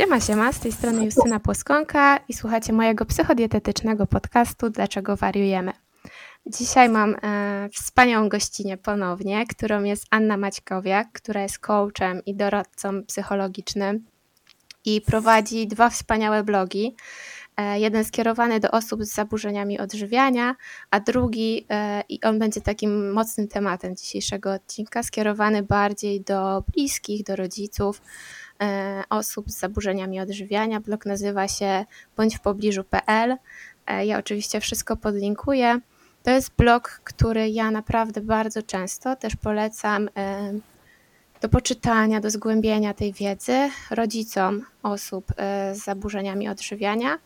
Siema, siema, z tej strony Justyna Płoskonka i słuchacie mojego psychodietetycznego podcastu Dlaczego wariujemy. Dzisiaj mam e, wspaniałą gościnę ponownie, którą jest Anna Maćkowiak, która jest coachem i doradcą psychologicznym i prowadzi dwa wspaniałe blogi. E, jeden skierowany do osób z zaburzeniami odżywiania, a drugi, e, i on będzie takim mocnym tematem dzisiejszego odcinka, skierowany bardziej do bliskich, do rodziców, osób z zaburzeniami odżywiania. Blog nazywa się bądź w pobliżu.pl. Ja oczywiście wszystko podlinkuję. To jest blog, który ja naprawdę bardzo często też polecam do poczytania, do zgłębienia tej wiedzy rodzicom osób z zaburzeniami odżywiania.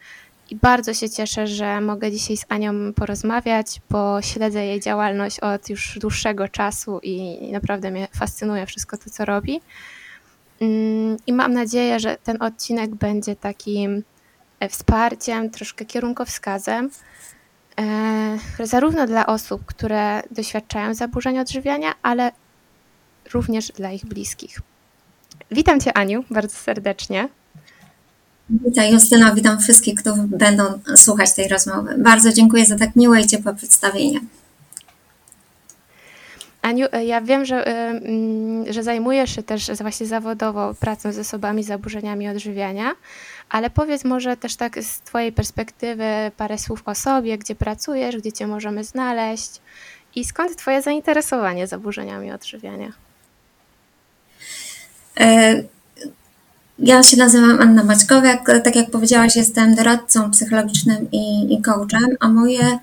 I bardzo się cieszę, że mogę dzisiaj z Anią porozmawiać, bo śledzę jej działalność od już dłuższego czasu i naprawdę mnie fascynuje wszystko to, co robi. Mm, I mam nadzieję, że ten odcinek będzie takim e, wsparciem, troszkę kierunkowskazem, e, zarówno dla osób, które doświadczają zaburzeń odżywiania, ale również dla ich bliskich. Witam Cię, Aniu, bardzo serdecznie. Witaj Justyna, witam wszystkich, którzy będą słuchać tej rozmowy. Bardzo dziękuję za tak miłe i ciepłe przedstawienie. Aniu, e, ja wiem, że, e, mm, że zajmujesz się też właśnie zawodowo pracą z osobami z zaburzeniami odżywiania, ale powiedz może też tak z Twojej perspektywy parę słów o sobie, gdzie pracujesz, gdzie Cię możemy znaleźć i skąd Twoje zainteresowanie zaburzeniami odżywiania? Ja się nazywam Anna Maćkowiak. Tak jak powiedziałaś, jestem doradcą psychologicznym i, i coachem, a moje e,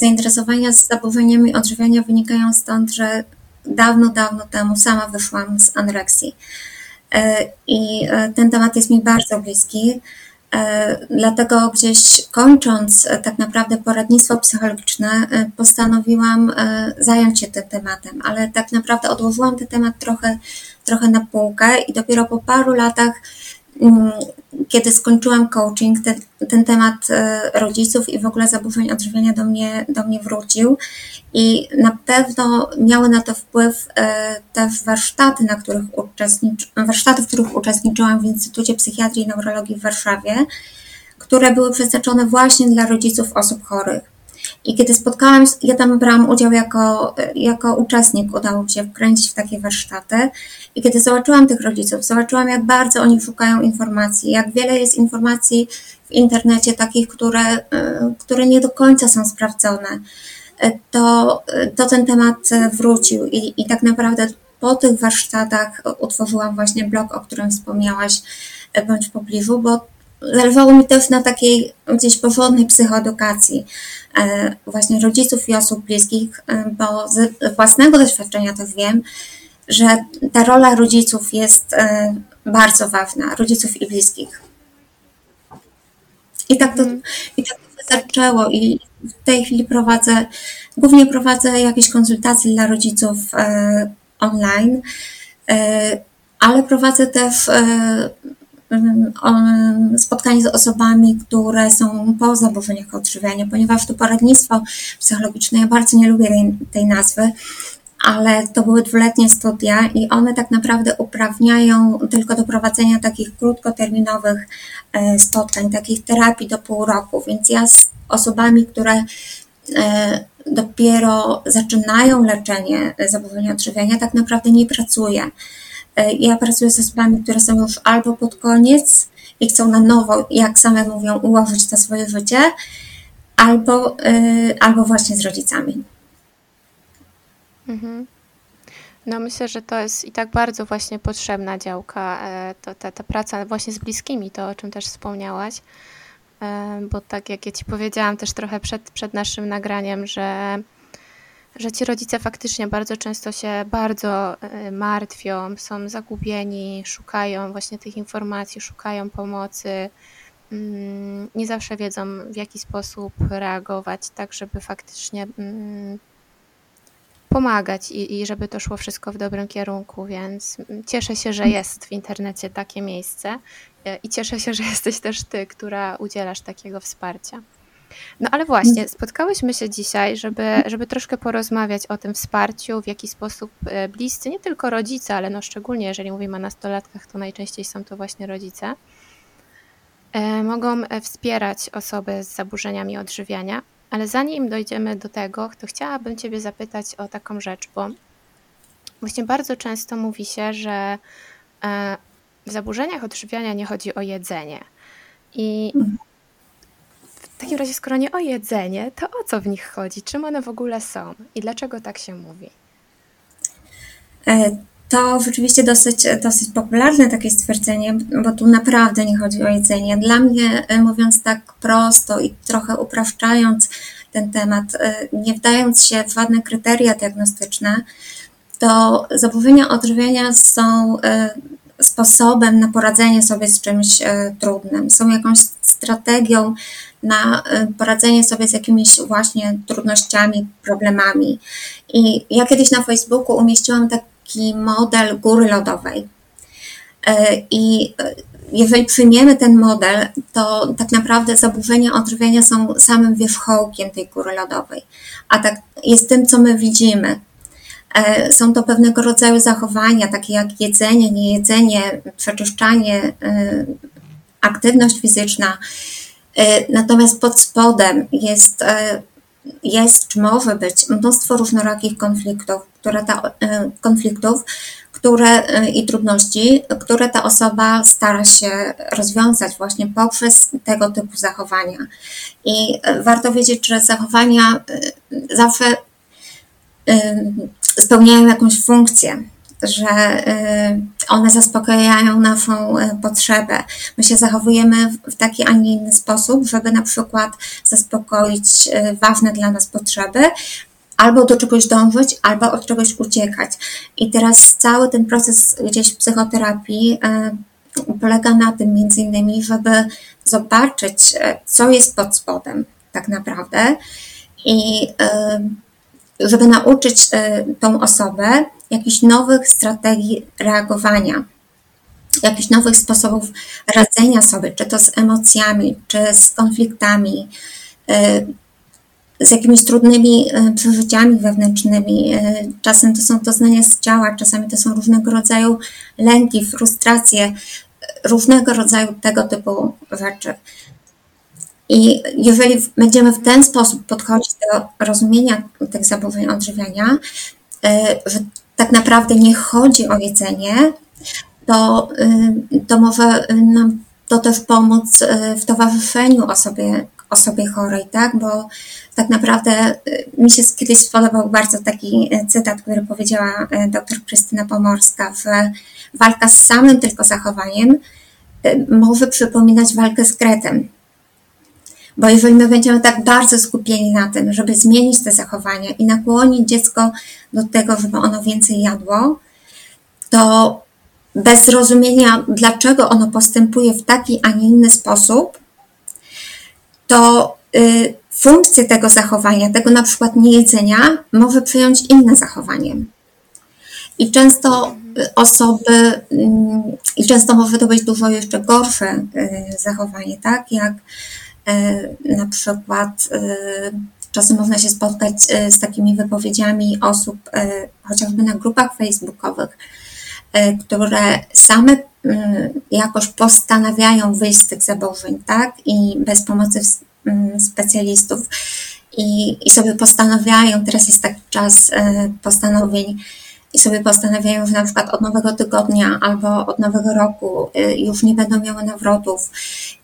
zainteresowania z zaburzeniami odżywiania wynikają stąd, że dawno, dawno temu sama wyszłam z anoreksji. E, I e, ten temat jest mi bardzo bliski. Dlatego gdzieś kończąc tak naprawdę poradnictwo psychologiczne, postanowiłam zająć się tym tematem, ale tak naprawdę odłożyłam ten temat trochę, trochę na półkę i dopiero po paru latach Mm, kiedy skończyłam coaching, ten, ten temat e, rodziców i w ogóle zaburzeń odżywiania do mnie, do mnie wrócił i na pewno miały na to wpływ e, też warsztaty, na których uczestniczy, warsztaty, w których uczestniczyłam w Instytucie Psychiatrii i Neurologii w Warszawie, które były przeznaczone właśnie dla rodziców osób chorych. I kiedy spotkałam, ja tam brałam udział jako, jako uczestnik, udało mi się wkręcić w takie warsztaty. I kiedy zobaczyłam tych rodziców, zobaczyłam, jak bardzo oni szukają informacji, jak wiele jest informacji w internecie takich, które, y, które nie do końca są sprawdzone, to, to ten temat wrócił. I, I tak naprawdę po tych warsztatach utworzyłam właśnie blog, o którym wspomniałaś, bądź pobliżu, bo zależało mi też na takiej gdzieś porządnej psychoedukacji e, właśnie rodziców i osób bliskich, e, bo z własnego doświadczenia też wiem, że ta rola rodziców jest e, bardzo ważna, rodziców i bliskich. I tak to, mm. i tak to zaczęło i w tej chwili prowadzę, głównie prowadzę jakieś konsultacje dla rodziców online, ale prowadzę też spotkanie z osobami, które są po zaburzeniach odżywiania, ponieważ to poradnictwo psychologiczne, ja bardzo nie lubię tej, tej nazwy, ale to były dwuletnie studia i one tak naprawdę uprawniają tylko do prowadzenia takich krótkoterminowych e, spotkań, takich terapii do pół roku, więc ja z osobami, które e, dopiero zaczynają leczenie zaburzenia odżywiania, tak naprawdę nie pracuję. E, ja pracuję z osobami, które są już albo pod koniec i chcą na nowo, jak same mówią, ułożyć to swoje życie, albo, e, albo właśnie z rodzicami. Mhm. No myślę, że to jest i tak bardzo właśnie potrzebna działka, e, to, ta, ta praca właśnie z bliskimi, to o czym też wspomniałaś, bo tak jak ja Ci powiedziałam też trochę przed, przed naszym nagraniem, że że ci rodzice faktycznie bardzo często się bardzo e, martwią, są zagubieni, szukają właśnie tych informacji, szukają pomocy. Mm, nie zawsze wiedzą, w jaki sposób reagować, tak żeby faktycznie mm, pomagać i, i żeby to szło wszystko w dobrym kierunku, więc cieszę się, że jest w internecie takie miejsce e, i cieszę się, że jesteś też ty, która udzielasz takiego wsparcia. No ale właśnie, spotkałyśmy się dzisiaj, żeby, żeby troszkę porozmawiać o tym wsparciu, w jaki sposób e, bliscy, nie tylko rodzice, ale no szczególnie jeżeli mówimy o nastolatkach, to najczęściej są to właśnie rodzice, e, mogą e, wspierać osoby z zaburzeniami odżywiania. Ale zanim dojdziemy do tego, to chciałabym Ciebie zapytać o taką rzecz, bo właśnie bardzo często mówi się, że w zaburzeniach odżywiania nie chodzi o jedzenie. I mhm. W takim razie, skoro nie o jedzenie, to o co w nich chodzi? Czym one w ogóle są i dlaczego tak się mówi? E, to rzeczywiście dosyć, dosyć popularne takie stwierdzenie, bo tu naprawdę nie chodzi o jedzenie. Dla mnie, e, mówiąc tak prosto i trochę upraszczając ten temat, e, nie wdając się w żadne kryteria diagnostyczne, to zaburzenia odżywiania są sposobem na poradzenie sobie z czymś e, trudnym, są jakąś strategią na e, poradzenie sobie z jakimiś właśnie trudnościami, problemami. I ja kiedyś na Facebooku umieściłam taki model góry lodowej. E, I jeżeli przyjmiemy ten model, to tak naprawdę zaburzenia odżywiania są samym wierzchołkiem tej góry lodowej, a tak jest tym, co my widzimy. E, są to pewnego rodzaju zachowania, takie jak jedzenie, niejedzenie, przeczyszczanie, e, aktywność fizyczna. E, natomiast pod spodem jest, jest czy może być mnóstwo różnorakich konfliktów, które ta, konfliktów które, i trudności, które ta osoba stara się rozwiązać właśnie poprzez tego typu zachowania. I warto wiedzieć, że zachowania zawsze spełniają jakąś funkcję, że y, one zaspokajają naszą y, potrzebę. My się zachowujemy w taki, a nie inny sposób, żeby na przykład zaspokoić y, ważne dla nas potrzeby, albo do czegoś dążyć, albo od czegoś uciekać. I teraz cały ten proces gdzieś psychoterapii polega na tym między innymi, żeby zobaczyć, co jest pod spodem tak naprawdę i żeby nauczyć e, tą osobę jakichś nowych strategii reagowania, jakichś nowych sposobów radzenia sobie, czy to z emocjami, czy z konfliktami, e, z jakimiś trudnymi e, przeżyciami wewnętrznymi. Czasem to są doznania z ciała, czasami to są różnego rodzaju lęki, frustracje, różnego rodzaju tego typu rzeczy. I jeżeli będziemy w ten sposób podchodzić do rozumienia tych zaburzeń odżywiania, e, że tak naprawdę nie chodzi o jedzenie, to, e, to może nam to też pomóc e, w towarzyszeniu osobie, osobie chorej, tak? Bo tak naprawdę mi się kiedyś spodobał bardzo taki cytat, który powiedziała dr Krystyna Pomorska, że walka z samym tylko zachowaniem może przypominać walkę z kretem. Bo jeżeli my będziemy tak bardzo skupieni na tym, żeby zmienić te zachowania i nakłonić dziecko do tego, żeby ono więcej jadło, to bez zrozumienia, dlaczego ono postępuje w taki, a nie inny sposób, to y, funkcję tego zachowania, tego na przykład niejedzenia, może przyjąć inne zachowanie. I często osoby, y, i często może to być dużo jeszcze gorsze y, zachowanie, tak? Jak na przykład e, czasem można się spotkać e, z takimi wypowiedziami osób, chociażby na grupach facebookowych, które same jakoś postanawiają wyjść z tych zaburzeń, tak? I bez pomocy specjalistów. I, I sobie postanawiają, teraz jest taki czas postanowień, i sobie postanawiają, że na przykład od nowego tygodnia albo od nowego roku y, już nie będą miały nawrotów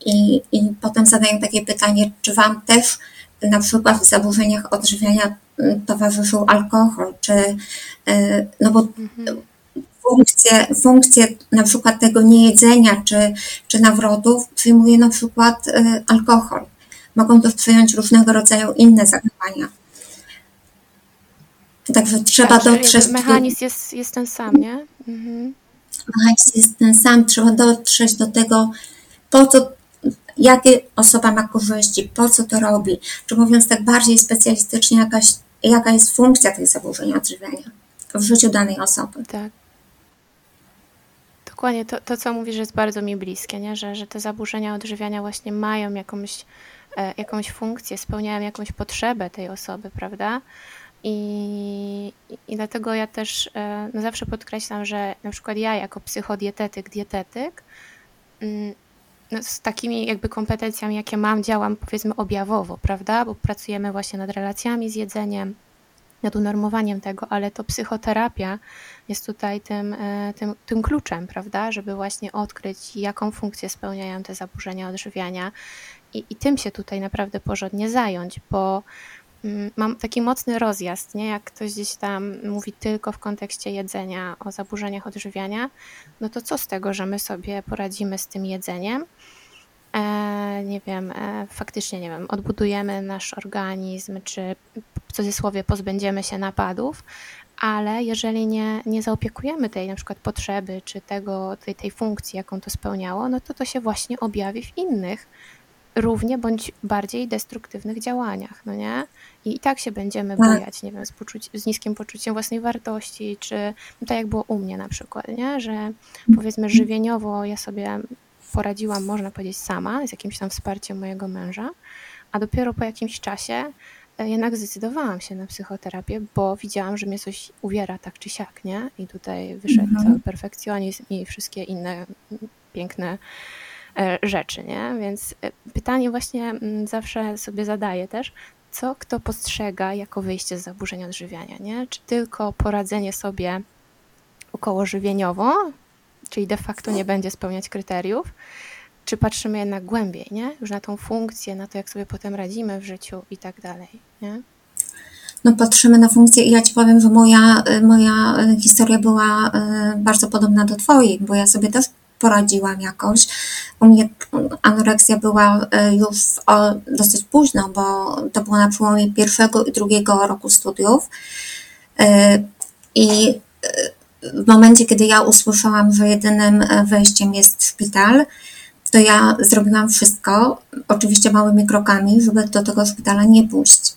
i, i potem zadają takie pytanie, czy Wam też na przykład w zaburzeniach odżywiania y, towarzyszył alkohol, czy y, no bo mhm. funkcje, funkcje na przykład tego niejedzenia czy, czy nawrotów przyjmuje na przykład alkohol. Mogą też przyjąć różnego rodzaju inne zachowania. Także trzeba tak, dotrzeć. Mechanizm jest, jest ten sam, nie? Mhm. Mechanizm jest ten sam. Trzeba dotrzeć do tego, po co, jakie osoba ma korzyści, po co to robi. Czy mówiąc tak bardziej specjalistycznie, jakaś, jaka jest funkcja tych zaburzeń odżywiania w życiu danej osoby. Tak. Dokładnie to, to co mówisz, jest bardzo mi bliskie, nie? Że, że te zaburzenia odżywiania właśnie mają jakąś e, jakąś funkcję, spełniają jakąś potrzebę tej osoby, prawda? I, I dlatego ja też e, no zawsze podkreślam, że na przykład ja jako psychodietetyk, dietetyk, mm, no z takimi jakby kompetencjami, jakie mam, działam powiedzmy objawowo, prawda? Bo pracujemy właśnie nad relacjami z jedzeniem, nad unormowaniem tego, ale to psychoterapia jest tutaj tym, e, tym, tym kluczem, prawda? Żeby właśnie odkryć, jaką funkcję spełniają te zaburzenia odżywiania i, i tym się tutaj naprawdę porządnie zająć, bo mam taki mocny rozjazd, nie? Jak ktoś gdzieś tam mówi tylko w kontekście jedzenia o zaburzeniach odżywiania, no to co z tego, że my sobie poradzimy z tym jedzeniem? E, nie wiem, e, faktycznie, nie wiem, odbudujemy nasz organizm, czy w cudzysłowie pozbędziemy się napadów, ale jeżeli nie, nie zaopiekujemy tej na przykład potrzeby, czy tego, tej, tej funkcji, jaką to spełniało, no to to się właśnie objawi w innych równie bądź bardziej destruktywnych działaniach, no nie? I, i tak się będziemy tak. bujać, nie wiem, z, poczuci- z niskim poczuciem własnej wartości, czy no tak jak było u mnie na przykład, nie? Że powiedzmy żywieniowo ja sobie poradziłam, można powiedzieć, sama, z jakimś tam wsparciem mojego męża, a dopiero po jakimś czasie e, jednak zdecydowałam się na psychoterapię, bo widziałam, że mnie coś uwiera tak czy siak, nie? I tutaj wyszedł mhm. cały perfekcjonizm i wszystkie inne piękne rzeczy, nie? Więc e, pytanie właśnie mm, zawsze sobie zadaję też, co kto postrzega jako wyjście z zaburzenia odżywiania, nie? Czy tylko poradzenie sobie około żywieniowo, czyli de facto nie będzie spełniać kryteriów, czy patrzymy jednak głębiej, nie? Już na tą funkcję, na to, jak sobie potem radzimy w życiu i tak dalej, nie? No patrzymy na funkcję i ja Ci powiem, że moja, moja historia była e, bardzo podobna do Twojej, bo ja sobie też poradziłam jakoś. U mnie anoreksja była e, już dosyć późno, bo to było na przełomie pierwszego i drugiego roku studiów. E, I e, w momencie, kiedy ja usłyszałam, że jedynym wejściem jest szpital, to ja zrobiłam wszystko, oczywiście małymi krokami, żeby do tego szpitala nie pójść.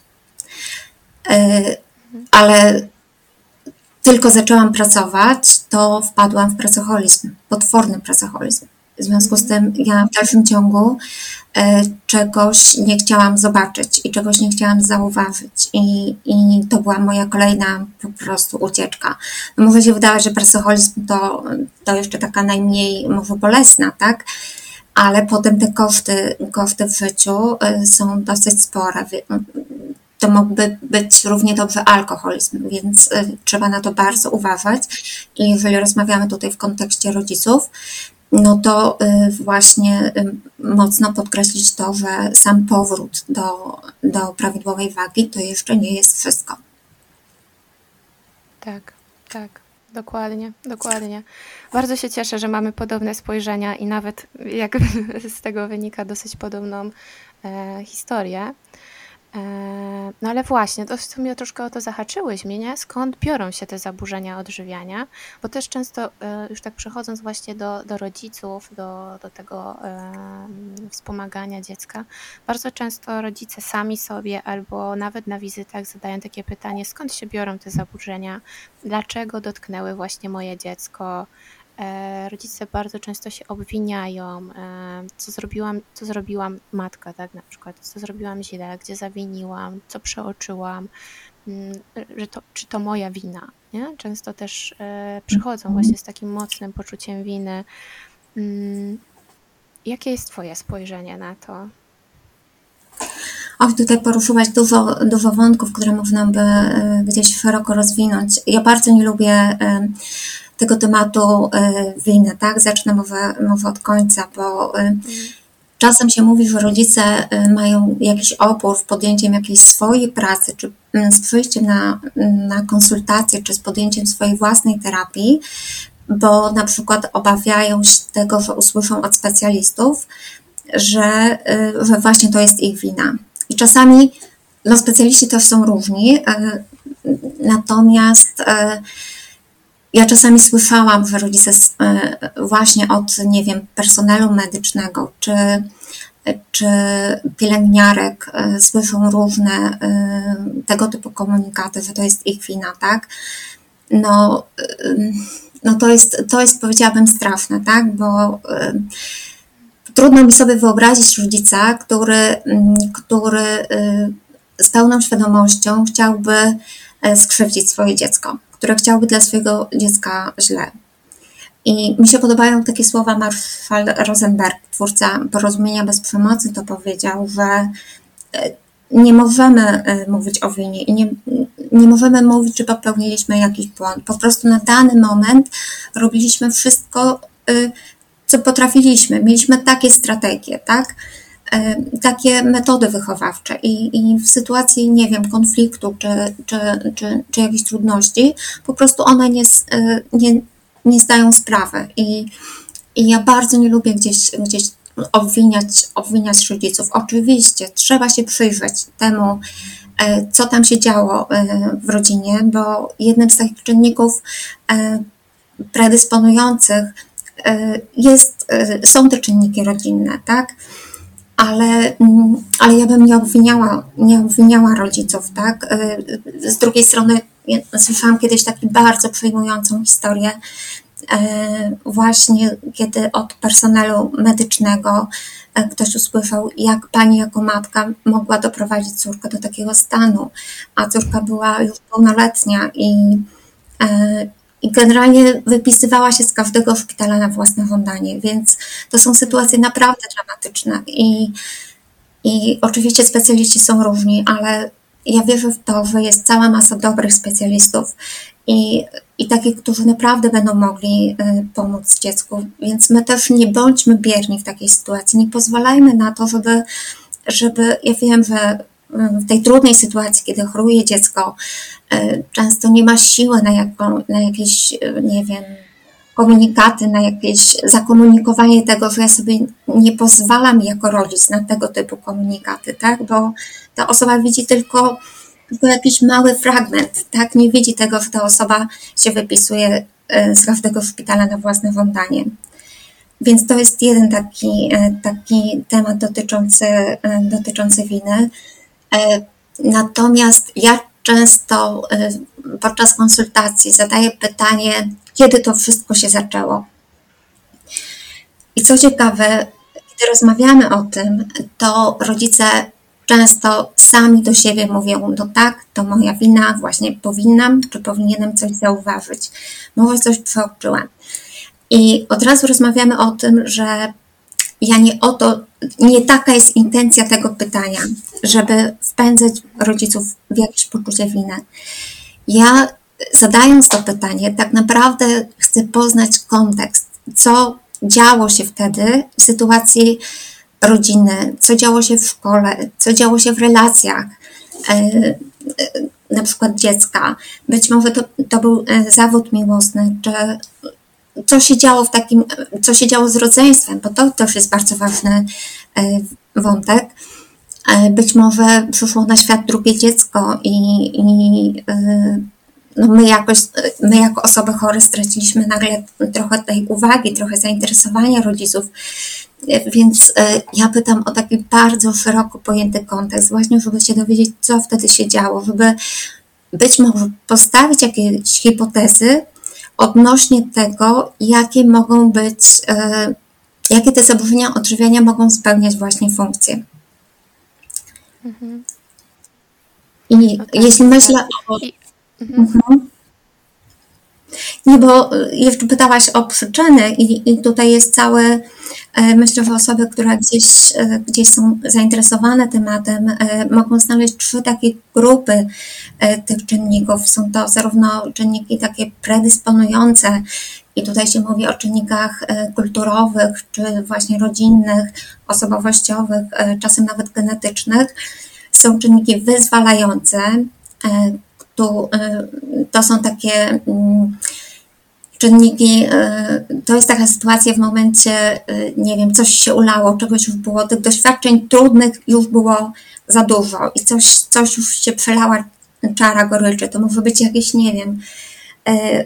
Ale tylko zaczęłam pracować, to wpadłam w pracoholizm, potworny pracoholizm. W związku z tym ja w dalszym ciągu e, czegoś nie chciałam zobaczyć i czegoś nie chciałam zauważyć. I, i to była moja kolejna po prostu ucieczka. No może się wydawać, że pracoholizm to, to jeszcze taka najmniej może bolesna, tak? Ale potem te koszty, koszty w życiu e, są dosyć spore to mógłby być równie dobrze alkoholizm, więc y, trzeba na to bardzo uważać. I jeżeli rozmawiamy tutaj w kontekście rodziców, no to y, właśnie y, mocno podkreślić to, że sam powrót do, do prawidłowej wagi to jeszcze nie jest wszystko. Tak, tak. Dokładnie, dokładnie. Bardzo się cieszę, że mamy podobne spojrzenia i nawet jak z tego wynika dosyć podobną e, historię. E, no ale właśnie, to w sumie troszkę o to zahaczyłeś mnie, nie? Skąd biorą się te zaburzenia odżywiania? Bo też często, e, już tak przechodząc właśnie do, do rodziców, do, do tego um, wspomagania dziecka, bardzo często rodzice sami sobie albo nawet na wizytach zadają takie pytanie, skąd się biorą te zaburzenia? Dlaczego dotknęły właśnie moje dziecko? E, rodzice bardzo często się obwiniają, e, co zrobiłam, co zrobiłam matka, tak na przykład, co zrobiłam źle, gdzie zawiniłam, co przeoczyłam, mm, że to, czy to moja wina, nie? Często też e, przychodzą właśnie z takim mocnym poczuciem winy. Mm, jakie jest Twoje spojrzenie na to? Och, tutaj poruszyłaś dużo, dużo wątków, które można by gdzieś szeroko rozwinąć. Ja bardzo nie lubię tego tematu e, winy, tak? Zacznę może, może od końca, bo e, czasem się mówi, że rodzice e, mają jakiś opór w podjęciem jakiejś swojej pracy, czy z przyjściem na, na konsultację, czy z podjęciem swojej własnej terapii, bo na przykład obawiają się tego, że usłyszą od specjalistów, że, że właśnie to jest ich wina. I czasami no, specjaliści też są różni, natomiast ja czasami słyszałam, że rodzice e, właśnie od, nie wiem, personelu medycznego czy, czy pielęgniarek e, słyszą różne e, tego typu komunikaty, że to jest ich wina, tak? No, no to, jest, to jest, powiedziałabym, straszne, tak? Bo trudno mi sobie wyobrazić rodzica, który, który z pełną świadomością chciałby skrzywdzić swoje dziecko, które chciałby dla swojego dziecka źle. I mi się podobają takie słowa Marshall Rosenberg, twórca porozumienia bez przemocy, to powiedział, że nie możemy e, mówić o winie i nie, nie możemy mówić, czy popełniliśmy jakiś błąd. Po prostu na dany moment robiliśmy wszystko, e, co potrafiliśmy. Mieliśmy takie strategie, tak? E, takie metody wychowawcze i, i w sytuacji, nie wiem, konfliktu czy, czy, czy, czy jakichś trudności, po prostu one nie, nie, nie zdają sprawy. I, I ja bardzo nie lubię gdzieś, gdzieś obwiniać, obwiniać rodziców. Oczywiście trzeba się przyjrzeć temu, e, co tam się działo w rodzinie, bo jednym z takich czynników predysponujących jest, są te czynniki rodzinne, tak? Ale, mm, ale ja bym nie obwiniała, nie obwiniała rodziców, tak? Z drugiej strony słyszałam kiedyś taką bardzo przejmującą historię E, właśnie kiedy od personelu medycznego ktoś usłyszał, jak pani jako matka mogła doprowadzić córkę do takiego stanu, a córka była już pełnoletnia i, i generalnie wypisywała się z każdego szpitala na własne żądanie, więc to są sytuacje naprawdę dramatyczne i, i oczywiście specjaliści są różni, ale ja wierzę w to, że jest cała masa dobrych specjalistów i, i takich, którzy naprawdę będą mogli y, pomóc dziecku. Więc my też nie bądźmy bierni w takiej sytuacji. Nie pozwalajmy na to, żeby, żeby ja wiem, że w tej trudnej sytuacji, kiedy choruje dziecko, y, często nie ma siły na, jaką, na jakieś, nie wiem, komunikaty, na jakieś zakomunikowanie tego, że ja sobie nie pozwalam jako rodzic na tego typu komunikaty, tak? Bo ta osoba widzi tylko tylko jakiś mały fragment, tak? Nie widzi tego, że ta osoba się wypisuje e, z każdego szpitala na własne żądanie. Więc to jest jeden taki, e, taki temat dotyczący, e, dotyczący winy. Natomiast ja często podczas konsultacji zadaję pytanie, kiedy to wszystko się zaczęło. I co ciekawe, kiedy rozmawiamy o tym, to rodzice często sami do siebie mówią, no tak, to moja wina, właśnie powinnam, czy powinienem coś zauważyć, może coś przeoczyłem. I od razu rozmawiamy o tym, że ja nie o to, nie taka jest intencja tego pytania, żeby wpędzać rodziców w jakieś poczucie winy. Ja zadając to pytanie, tak naprawdę chcę poznać kontekst, co działo się wtedy w sytuacji rodziny, co działo się w szkole, co działo się w relacjach, e, e, na przykład dziecka. Być może to, to był e, zawód miłosny, czy co się działo w takim, co się działo z rodzeństwem, bo to też jest bardzo ważny wątek. Być może przyszło na świat drugie dziecko i, i no my, jakoś, my jako osoby chore straciliśmy nagle trochę tej uwagi, trochę zainteresowania rodziców. Więc e, ja pytam o taki bardzo szeroko pojęty kontekst, właśnie żeby się dowiedzieć, co wtedy się działo, żeby być może postawić jakieś hipotezy odnośnie tego, jakie mogą być, e, jakie te zaburzenia odżywiania mogą spełniać właśnie funkcje. Mhm. I okay, jeśli myślę o. Mhm. Mhm. Nie, bo jeszcze pytałaś o przyczyny i, i tutaj jest całe, e, myślę, że osoby, które gdzieś, e, gdzieś są zainteresowane tematem, e, mogą znaleźć trzy takie grupy tych czynników. Są to zarówno czynniki takie predysponujące, i tutaj się mówi o czynnikach kulturowych, czy właśnie rodzinnych, osobowościowych, czasem nawet genetycznych. Są czynniki wyzwalające, tu, to są takie mm, czynniki, to jest taka sytuacja w momencie, nie wiem, coś się ulało, czegoś już było, tych doświadczeń trudnych już było za dużo i coś, coś już się przelała czara goryczy. To może być jakieś, nie wiem,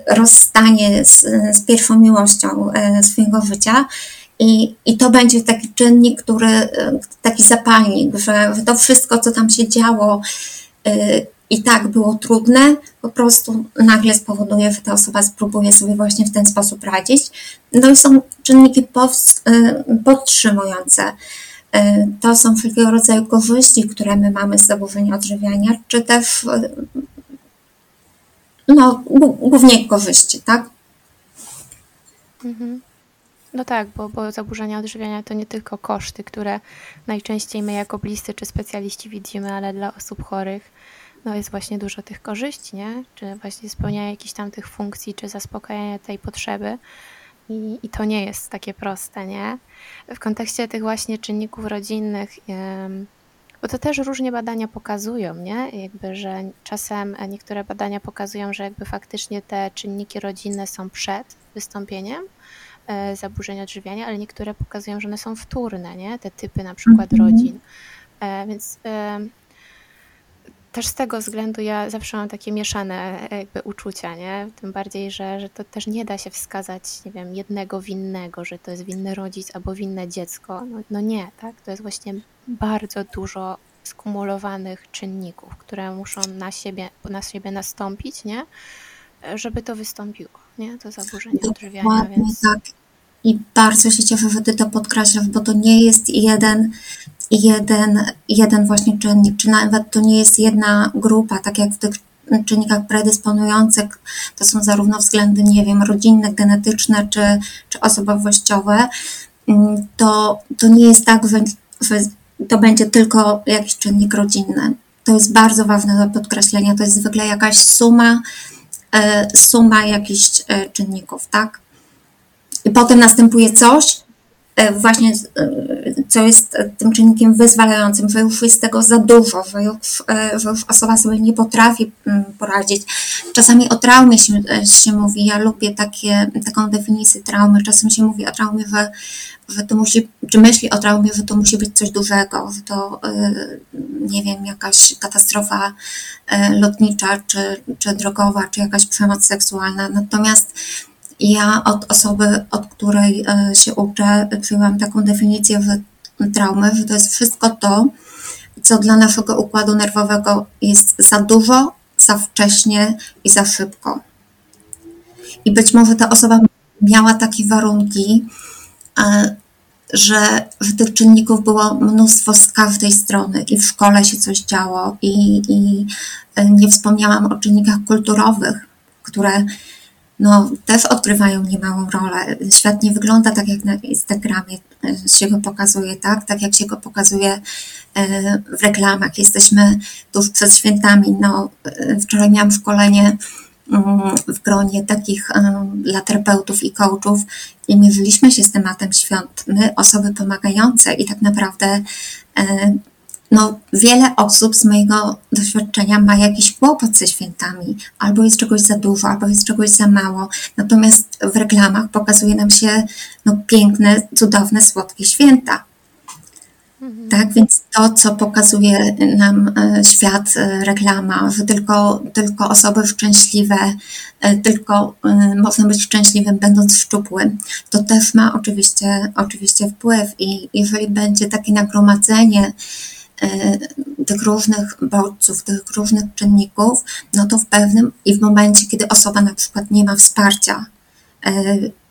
rozstanie z, z pierwszą miłością swojego życia. I, I to będzie taki czynnik, który, taki zapalnik, że, że to wszystko, co tam się działo, i tak było trudne, po prostu nagle spowoduje, że ta osoba spróbuje sobie właśnie w ten sposób radzić. No i są czynniki podtrzymujące. To są wszelkiego rodzaju korzyści, które my mamy z zaburzenia odżywiania, czy też no, głównie korzyści, tak? Mhm. No tak, bo, bo zaburzenia odżywiania to nie tylko koszty, które najczęściej my jako bliscy czy specjaliści widzimy, ale dla osób chorych no jest właśnie dużo tych korzyści, nie? Czy właśnie spełniania jakichś tam tych funkcji, czy zaspokajania tej potrzeby. I, I to nie jest takie proste, nie? W kontekście tych właśnie czynników rodzinnych, bo to też różnie badania pokazują, nie? Jakby, że czasem niektóre badania pokazują, że jakby faktycznie te czynniki rodzinne są przed wystąpieniem e, zaburzeń odżywiania, ale niektóre pokazują, że one są wtórne, nie? Te typy na przykład mhm. rodzin. E, więc też z tego względu ja zawsze mam takie mieszane e, jakby uczucia, nie? Tym bardziej, że, że to też nie da się wskazać, nie wiem, jednego winnego, że to jest winny rodzic albo winne dziecko. No, no nie, tak? To jest właśnie bardzo dużo skumulowanych czynników, które muszą na siebie, na siebie nastąpić, nie? Żeby to wystąpiło, nie? To zaburzenie odżywiania, więc... tak. I bardzo się cieszę, że Ty to podkreślasz, bo to nie jest jeden jeden, jeden właśnie czynnik, czy nawet to nie jest jedna grupa, tak jak w tych czynnikach predysponujących, to są zarówno względy, nie wiem, rodzinne, genetyczne czy, czy osobowościowe, mm, to, to nie jest tak, że to będzie tylko jakiś czynnik rodzinny. To jest bardzo ważne do podkreślenia. To jest zwykle jakaś suma, e, suma jakichś e, czynników, tak? I potem następuje coś, właśnie e, co jest tym czynnikiem wyzwalającym, że już jest tego za dużo, że już, e, że już osoba sobie nie potrafi mm, poradzić. Czasami o traumie się, się mówi, ja lubię takie, taką definicję traumy, czasem się mówi o traumie, że, że to musi, czy myśli o traumie, że to musi być coś dużego, że to, nie wiem, jakaś katastrofa lotnicza, czy, czy drogowa, czy jakaś przemoc seksualna. Natomiast ja od osoby, od której e, się uczę, przyjęłam taką definicję traumy, że to jest wszystko to, co dla naszego układu nerwowego jest za dużo, za wcześnie i za szybko. I być może ta osoba miała takie warunki, e, że, że tych czynników było mnóstwo z każdej strony i w szkole się coś działo i, i e, nie wspomniałam o czynnikach kulturowych, które no, też odgrywają niemałą rolę. Świat nie wygląda tak, jak na Instagramie e, się go pokazuje, tak? Tak jak się go pokazuje e, w reklamach. Jesteśmy tuż przed świętami. No, e, wczoraj miałam szkolenie mm, w gronie takich dla terapeutów i coachów i mierzyliśmy się z tematem świąt. My, osoby pomagające i tak naprawdę no, wiele osób z mojego doświadczenia ma jakiś kłopot ze świętami, albo jest czegoś za dużo, albo jest czegoś za mało. Natomiast w reklamach pokazuje nam się no, piękne, cudowne, słodkie święta. Mhm. Tak, więc to, co pokazuje nam e, świat, e, reklama, że tylko, tylko osoby szczęśliwe, e, tylko można być szczęśliwym, będąc szczupłym, to też ma oczywiście, oczywiście wpływ. I jeżeli będzie takie nagromadzenie, tych różnych bodźców, tych różnych czynników, no to w pewnym i w momencie, kiedy osoba na przykład nie ma wsparcia e,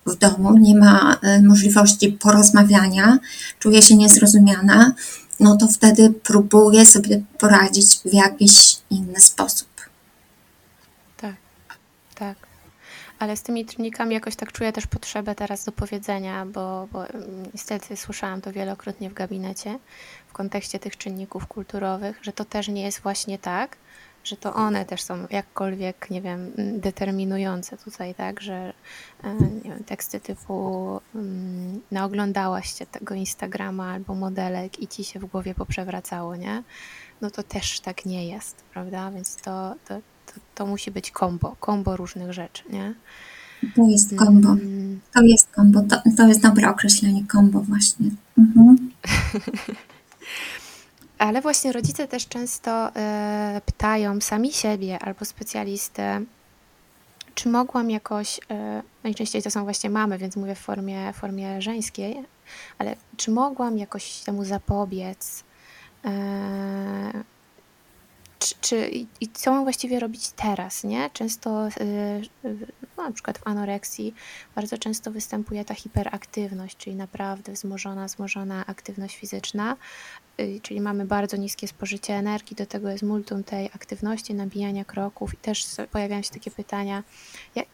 w domu, nie ma e, możliwości porozmawiania, czuje się niezrozumiana, no to wtedy próbuje sobie poradzić w jakiś inny sposób. Tak, tak. Ale z tymi czynnikami jakoś tak czuję też potrzebę teraz do powiedzenia, bo, bo mm, niestety słyszałam to wielokrotnie w gabinecie, w kontekście tych czynników kulturowych, że to też nie jest właśnie tak, że to one też są jakkolwiek, nie wiem, determinujące tutaj, tak, że e, nie wiem, teksty typu um, naoglądałaś się tego Instagrama albo modelek i ci się w głowie poprzewracało, nie? No to też tak nie jest, prawda? Więc to, to, to, to musi być kombo, kombo różnych rzeczy, nie? To jest kombo. Mm. To jest kombo. To, to jest dobre określenie kombo właśnie. Mhm. Ale właśnie rodzice też często y, pytają sami siebie albo specjalistę, czy mogłam jakoś, y, najczęściej to są właśnie mamy, więc mówię w formie, formie żeńskiej, ale czy mogłam jakoś temu zapobiec? Y, czy, czy, i co mam właściwie robić teraz, nie? Często, no, na przykład w anoreksji, bardzo często występuje ta hiperaktywność, czyli naprawdę wzmożona, wzmożona aktywność fizyczna, czyli mamy bardzo niskie spożycie energii, do tego jest multum tej aktywności, nabijania kroków i też pojawiają się takie pytania,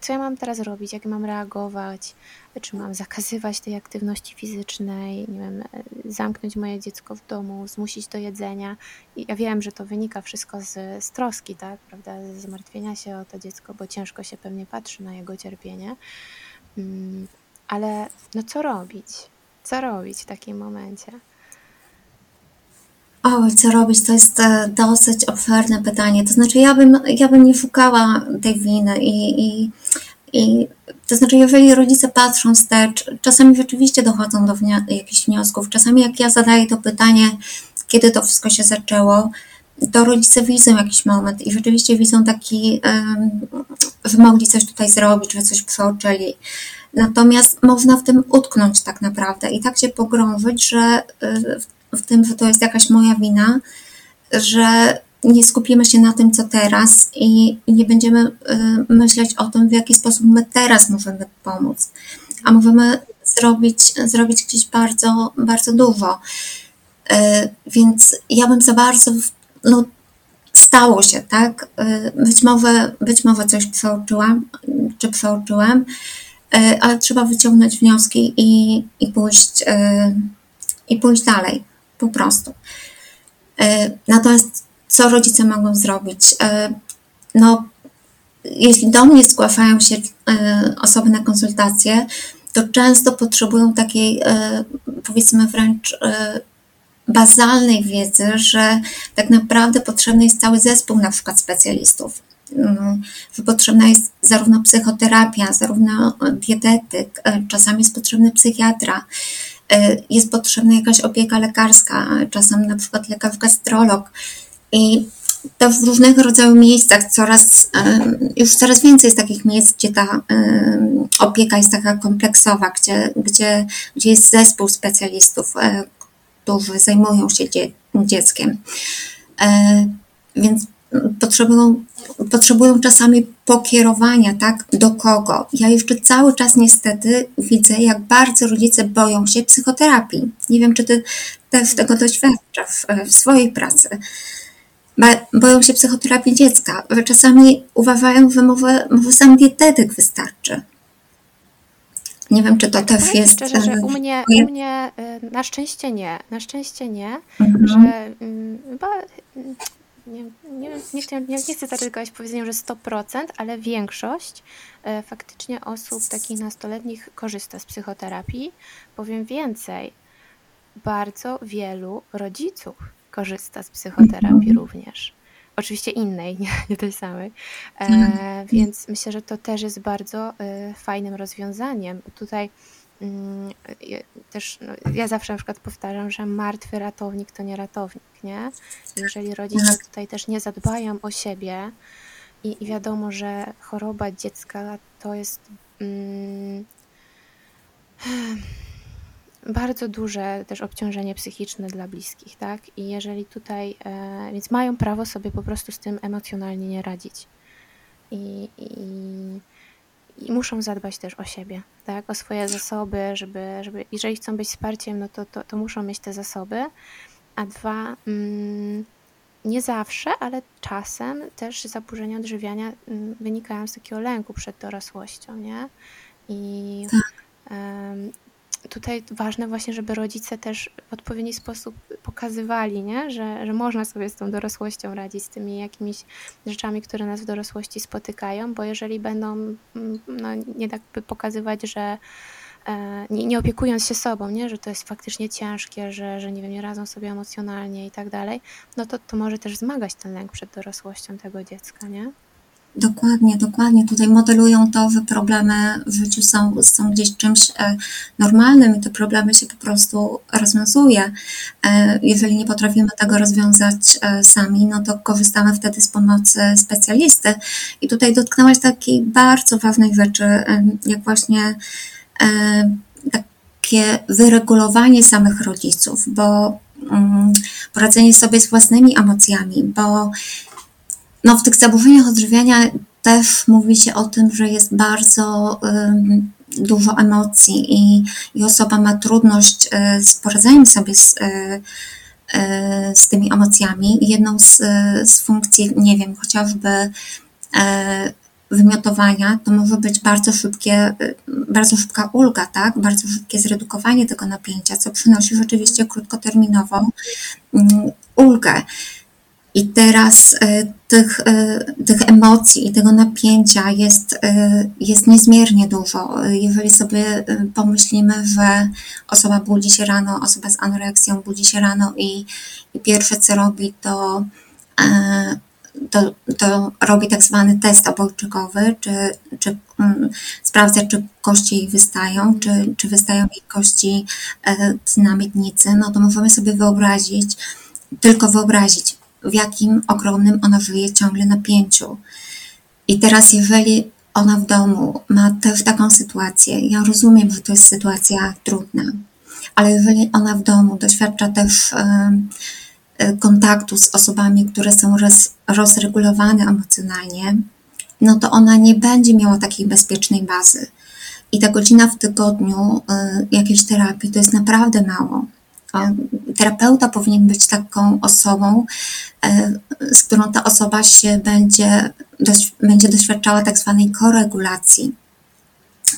co ja mam teraz robić, jak mam reagować, czy mam zakazywać tej aktywności fizycznej, nie wiem, e, zamknąć moje dziecko w domu, zmusić do jedzenia. I ja wiem, że to wynika wszystko z, z troski, tak, prawda, z zmartwienia się o to dziecko, bo ciężko się pewnie patrzy na jego cierpienie. Mm, ale no co robić? Co robić w takim momencie? Co robić? To jest e, dosyć obszerne pytanie. To znaczy, ja bym, ja bym nie szukała tej winy i, i, i to znaczy, jeżeli rodzice patrzą wstecz, czasami rzeczywiście dochodzą do jakichś wniosków. Czasami jak ja zadaję to pytanie, kiedy to wszystko się zaczęło, to rodzice widzą jakiś moment i rzeczywiście widzą taki, że mogli coś tutaj zrobić, że coś przeoczyli. Natomiast można w tym utknąć tak naprawdę i tak się pogrążyć, że y, w tym, że to jest jakaś moja wina, że nie skupimy się na tym, co teraz i nie będziemy y, myśleć o tym, w jaki sposób my teraz możemy pomóc, a możemy zrobić, zrobić gdzieś bardzo, bardzo dużo. Y, więc ja bym za bardzo, no, stało się, tak? Y, być może, być może coś przeoczyłam, czy przeoczyłem, ale trzeba wyciągnąć wnioski i, i pójść, i pójść dalej po prostu. E, natomiast co rodzice mogą zrobić? E, no, jeśli do mnie zgłaszają się e, osoby na konsultacje, to często potrzebują takiej, powiedzmy wręcz bazalnej wiedzy, że tak naprawdę potrzebny jest cały zespół na przykład specjalistów. Mm, że potrzebna jest zarówno psychoterapia, zarówno dietetyk, czasami jest potrzebny psychiatra, jest potrzebna jakaś opieka lekarska, czasem na przykład lekarz gastrolog. I to w różnego rodzaju miejscach coraz, e, już coraz więcej jest takich miejsc, gdzie ta e, opieka jest taka kompleksowa, gdzie, gdzie, gdzie jest zespół specjalistów, którzy zajmują się dzie dzieckiem. Więc potrzebują, potrzebują czasami pokierowania, tak, do kogo. Ja jeszcze cały czas niestety widzę, jak bardzo rodzice boją się psychoterapii. Nie wiem, czy ty też tego doświadczasz w, w swojej pracy. Boją się psychoterapii dziecka. Czasami uważają, że może, może sam dietetyk wystarczy. Nie wiem, czy to też Powiem jest. Szczerze, że u mnie, u mnie y, na szczęście nie. Na szczęście nie, mhm. że mm, nie, nie, nie, nie, nie chcę zaryzykować powiedzeniem, że 100%, ale większość e, faktycznie osób takich nastoletnich korzysta z psychoterapii. Powiem więcej, bardzo wielu rodziców korzysta z psychoterapii również. Oczywiście innej, nie, nie tej samej. E, mhm. więc myślę, że to też jest bardzo e, fajnym rozwiązaniem. Tutaj Mm, też no, ja zawsze na przykład powtarzam, że martwy ratownik to nie ratownik, nie? Jeżeli rodzice tak. tutaj też nie zadbają o siebie i, i wiadomo, że choroba dziecka to jest mm, bardzo duże też obciążenie psychiczne dla bliskich, tak? I jeżeli tutaj, e, więc mają prawo sobie po prostu z tym emocjonalnie nie radzić. I, i i muszą zadbać też o siebie, tak? o swoje zasoby, żeby, żeby jeżeli chcą być wsparciem, no to, to, to muszą mieć te zasoby. A dwa, mm, nie zawsze, ale czasem też zaburzenia odżywiania mm, wynikają z takiego lęku przed dorosłością, nie? I tak tutaj ważne właśnie, żeby rodzice też w odpowiedni sposób pokazywali, nie? Że, że można sobie z tą dorosłością radzić, z tymi jakimiś rzeczami, które nas w dorosłości spotykają, bo jeżeli będą mm, no, nie tak by pokazywać, że e, nie, nie, opiekując się sobą, nie? że to jest faktycznie ciężkie, że, że nie wiem, nie radzą sobie emocjonalnie i tak dalej, no to, to może też zmagać ten lęk przed dorosłością tego dziecka, nie? Dokładnie, dokładnie. Tutaj modelują to, że problemy w życiu są, są gdzieś czymś e, normalnym i te problemy się po prostu rozwiązuje. E, jeżeli nie potrafimy tego rozwiązać e, sami, no to korzystamy wtedy z pomocy specjalisty. I tutaj dotknęłaś takiej bardzo ważnej rzeczy, jak właśnie takie wyregulowanie samych rodziców, bo mm, poradzenie sobie z własnymi emocjami, bo no w tych zaburzeniach odżywiania też mówi się o tym, że jest bardzo dużo emocji i, i osoba ma trudność e, z poradzeniem sobie z, e, e, z tymi emocjami. Jedną z, z funkcji, nie wiem, chociażby wymiotowania, to może być bardzo szybkie, bardzo szybka ulga, tak? Bardzo szybkie zredukowanie tego napięcia, co przynosi rzeczywiście krótkoterminową mm, ulgę. I teraz y, tych, y, tych emocji i tego napięcia jest, y, jest niezmiernie dużo. Jeżeli sobie pomyślimy, że osoba budzi się rano, osoba z anoreksją budzi się rano i, i pierwsze co robi, to, to, to robi tak zwany test obojczykowy, czy, czy um, sprawdza, czy kości jej wystają, czy, czy wystają jej kości na miednicy, no to możemy sobie wyobrazić, tylko wyobrazić, w jakim ogromnym ona żyje ciągle napięciu. I teraz, jeżeli ona w domu ma też taką sytuację, ja rozumiem, że to jest sytuacja trudna, ale jeżeli ona w domu doświadcza też y, kontaktu z osobami, które są roz, rozregulowane emocjonalnie, no to ona nie będzie miała takiej bezpiecznej bazy. I ta godzina w tygodniu y, jakiejś terapii to jest naprawdę mało. Terapeuta powinien być taką osobą, e, z którą ta osoba się będzie, będzie doświadczała tak zwanej koregulacji.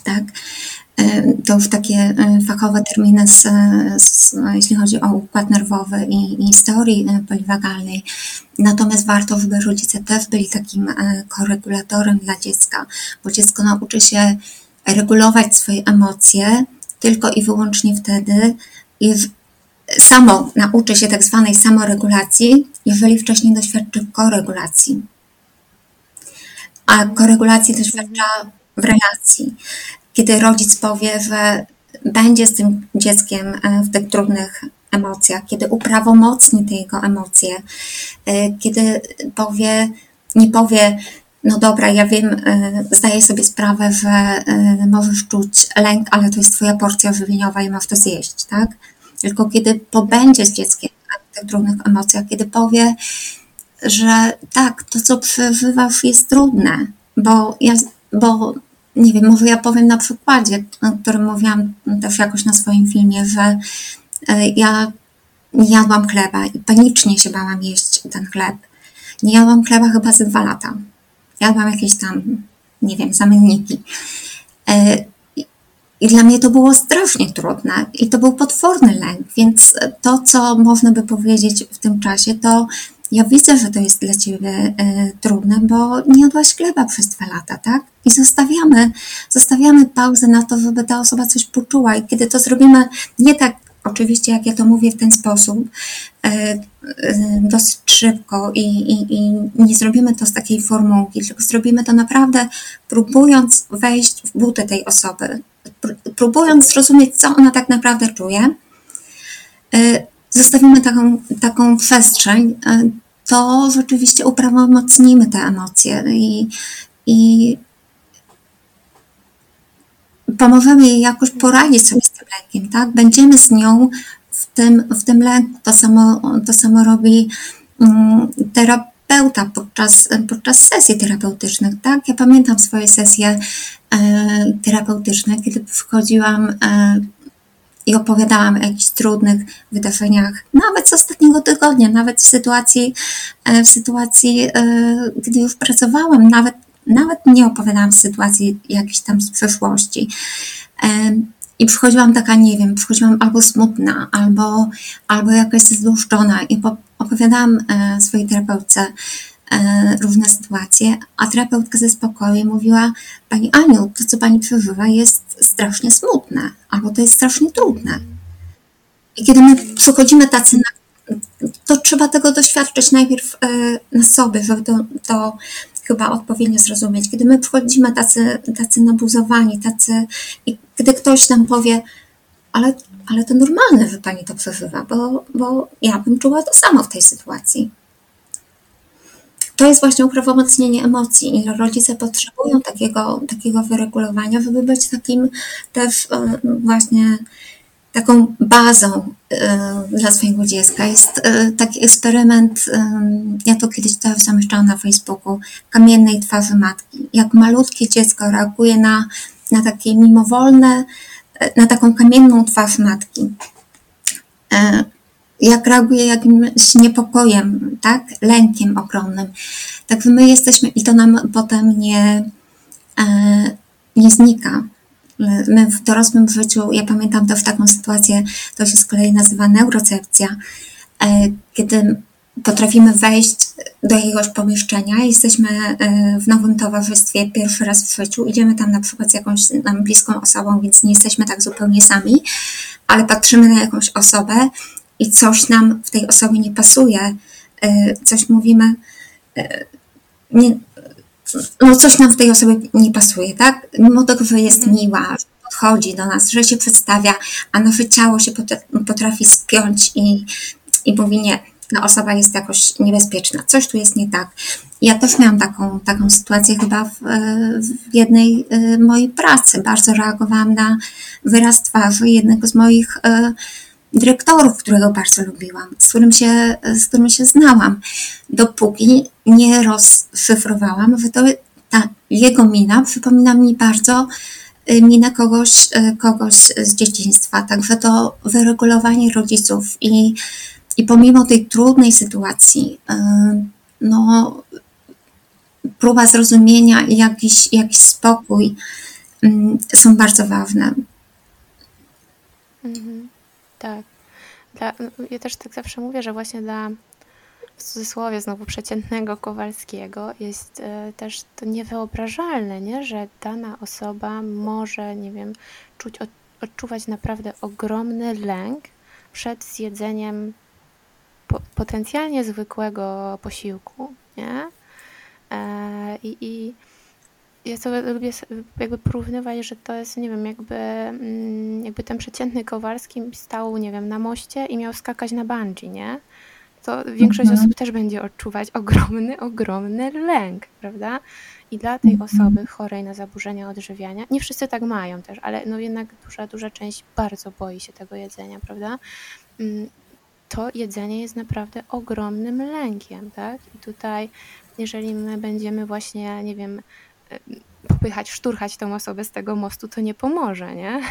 Tak? E, to już takie e, fachowe terminy, z, z, jeśli chodzi o układ nerwowy i, i teorii poliwagalnej. Natomiast warto, żeby rodzice też byli takim koregulatorem dla dziecka, bo dziecko nauczy się regulować swoje emocje tylko i wyłącznie wtedy, samo nauczy się tak zwanej samoregulacji, jeżeli wcześniej doświadczy koregulacji. A koregulacji doświadcza w relacji, kiedy rodzic powie, że będzie z tym dzieckiem e, w tych trudnych emocjach, kiedy uprawomocni te jego emocje, e, kiedy powie, nie powie, no dobra, ja wiem, e, zdaję sobie sprawę, że możesz czuć lęk, ale to jest twoja porcja żywieniowa i masz to zjeść, tak? Tylko kiedy pobędzie z dzieckiem w tych trudnych emocjach, kiedy powie, że tak, to co przeżywasz jest trudne, bo ja, bo nie wiem, może ja powiem na przykładzie, o którym mówiłam też jakoś na swoim filmie, że e, ja nie jadłam chleba i panicznie się bałam jeść ten chleb. Nie jadłam chleba chyba ze dwa lata. Jadłam jakieś tam, nie wiem, zamienniki. I dla mnie to było strasznie trudne i to był potworny lęk, więc to, co można by powiedzieć w tym czasie, to ja widzę, że to jest dla ciebie e, trudne, bo nie jadłaś chleba przez dwa lata, tak? I zostawiamy, zostawiamy pauzę na to, żeby ta osoba coś poczuła. I kiedy to zrobimy nie tak, oczywiście, jak ja to mówię w ten sposób, e, e, dosyć szybko i, i, i nie zrobimy to z takiej formułki, tylko zrobimy to naprawdę próbując wejść w buty tej osoby, próbując zrozumieć, co ona tak naprawdę czuje, y, zostawimy taką, taką przestrzeń, to rzeczywiście uprawomocnimy te emocje i, i pomożemy jej jakoś poradzić sobie z tym lękiem, tak? Będziemy z nią w tym, w tym lęku. To samo, to samo robi um, terapeuta podczas, podczas sesji terapeutycznych, tak? Ja pamiętam swoje sesje E, terapeutyczne, kiedy wchodziłam e, i opowiadałam o jakichś trudnych wydarzeniach, nawet z ostatniego tygodnia, nawet w sytuacji, e, w sytuacji, gdy już pracowałam, nawet, nawet nie opowiadałam sytuacji jakiejś tam z przeszłości. I przychodziłam taka, nie wiem, przychodziłam albo smutna, albo, albo jakaś zdłuszczona i opowiadałam swojej terapeutce, E, różne sytuacje, a terapeutka ze spokoju mówiła, Pani Aniu, to co Pani przeżywa jest strasznie smutne, albo to jest strasznie trudne. I kiedy my przychodzimy tacy na to trzeba tego doświadczyć najpierw e, na sobie, żeby to, to chyba odpowiednio zrozumieć. Kiedy my przychodzimy tacy, tacy nabuzowani, tacy, gdy ktoś nam powie, ale, ale to normalne, że pani to przeżywa, bo, bo ja bym czuła to samo w tej sytuacji to jest właśnie uprawomocnienie emocji i rodzice potrzebują takiego, takiego wyregulowania, żeby być takim też e, właśnie taką bazą dla swojego dziecka. Jest taki eksperyment, ja to kiedyś też zamieszczałam na Facebooku, kamiennej twarzy matki. Jak malutkie dziecko reaguje na, na takie mimowolne, na taką kamienną twarz matki jak reaguje jakimś niepokojem, tak? Lękiem ogromnym. Tak my jesteśmy i to nam potem nie, nie znika. My w dorosłym życiu, ja pamiętam też taką sytuację, to się z kolei nazywa neurocepcja, e, kiedy potrafimy wejść do jakiegoś pomieszczenia, jesteśmy e, w nowym towarzystwie pierwszy raz w życiu, idziemy tam na przykład z jakąś nam bliską osobą, więc nie jesteśmy tak zupełnie sami, ale patrzymy na jakąś osobę i coś nam w tej osobie nie pasuje, e, coś mówimy, nie, no coś nam w tej osobie nie pasuje, tak? Mimo tego, że jest mhm. miła, podchodzi do nas, że się przedstawia, a nasze ciało się potrafi spiąć i, i mówi nie, osoba jest jakoś niebezpieczna, coś tu jest nie tak. Ja też miałam taką, taką sytuację chyba w, w jednej e, mojej pracy. Bardzo reagowałam na wyraz twarzy jednego z moich dyrektorów, którego bardzo lubiłam, z którym się, z którym się znałam, dopóki nie rozszyfrowałam, to ta jego mina przypomina mi bardzo y, minę kogoś, y, kogoś z dzieciństwa. Także to wyregulowanie rodziców i, i pomimo tej trudnej sytuacji, y, no, próba zrozumienia i jakiś, jakiś spokój są bardzo ważne. Mhm. Tak. Dla, ja też tak zawsze mówię, że właśnie dla w cudzysłowie znowu przeciętnego Kowalskiego jest e, też to niewyobrażalne, nie? że dana osoba może, nie wiem, czuć, od, odczuwać naprawdę ogromny lęk przed zjedzeniem po, potencjalnie zwykłego posiłku, nie? E, i, i ja sobie lubię jakby porównywać, że to jest, nie wiem, jakby, mm, jakby ten przeciętny Kowalski stał, nie wiem, na moście i miał skakać na bungee, nie? To większość mhm. osób też będzie odczuwać ogromny, ogromny lęk, prawda? I dla tej mhm. osoby chorej na zaburzenia odżywiania, nie wszyscy tak mają też, ale no jednak duża, duża część bardzo boi się tego jedzenia, prawda? Mm, to jedzenie jest naprawdę ogromnym lękiem, tak? I tutaj, jeżeli my będziemy właśnie, nie wiem, popychać, szturchać tą osobę z tego mostu, to nie pomoże, nie?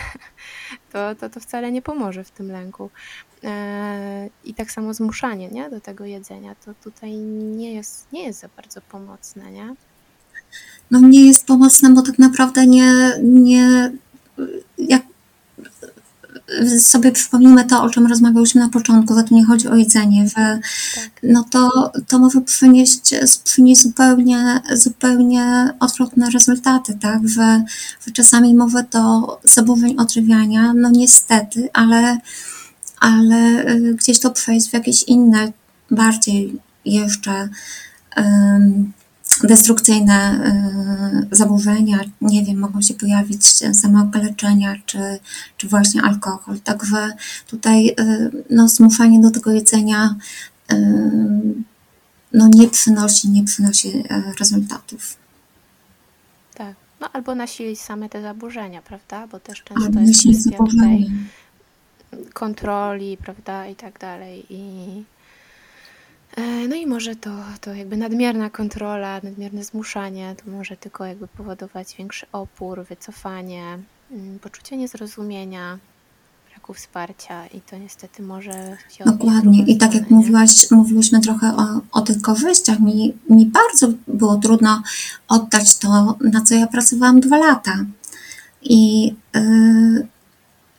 To, to, to wcale nie pomoże w tym lęku. E, I tak samo zmuszanie nie? do tego jedzenia, to tutaj nie jest, nie jest za bardzo pomocne, nie? No nie jest pomocne, bo tak naprawdę nie, nie jak sobie przypomnimy to, o czym rozmawiałyśmy na początku, że tu nie chodzi o jedzenie, że tak. no to, to może przynieść, przynieść zupełnie, zupełnie odwrotne rezultaty, tak, że, że czasami może to zaburzeń odżywiania, no niestety, ale, ale y, gdzieś to przejść w jakieś inne, bardziej jeszcze um, destrukcyjne y, zaburzenia, nie wiem, mogą się pojawić samookaleczenia, czy, czy właśnie alkohol. Także tutaj y, no, zmuszanie do tego jedzenia y, no, nie przynosi, nie przynosi rezultatów. Tak, no albo nasilić same te zaburzenia, prawda? Bo też często albo jest kwestia tutaj kontroli, prawda, i tak dalej. I no i może to, to jakby nadmierna kontrola, nadmierne zmuszanie, to może tylko jakby powodować większy opór, wycofanie, mm, poczucie niezrozumienia, braku wsparcia i to niestety może się Dokładnie. I tak jak mówiłaś, mówiłyśmy trochę o, o tych korzyściach, mi, mi bardzo było trudno oddać to, na co ja pracowałam dwa lata. I, yy,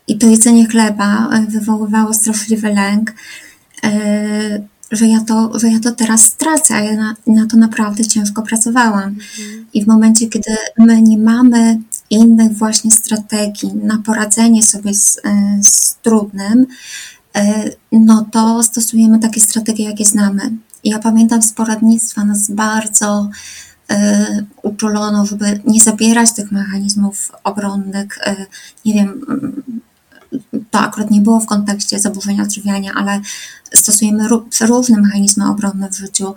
i to jedzenie chleba wywoływało straszliwy lęk. Yy, że ja to, że ja to teraz stracę, a ja na, na to naprawdę ciężko pracowałam. Mhm. I w momencie, kiedy my nie mamy innych właśnie strategii na poradzenie sobie z, y, z trudnym, y, no to stosujemy takie strategie, jakie znamy. I ja pamiętam z poradnictwa nas bardzo y, uczulono, żeby nie zabierać tych mechanizmów obronnych, nie wiem, to akurat nie było w kontekście zaburzenia odżywiania, ale stosujemy różne mechanizmy obronne w życiu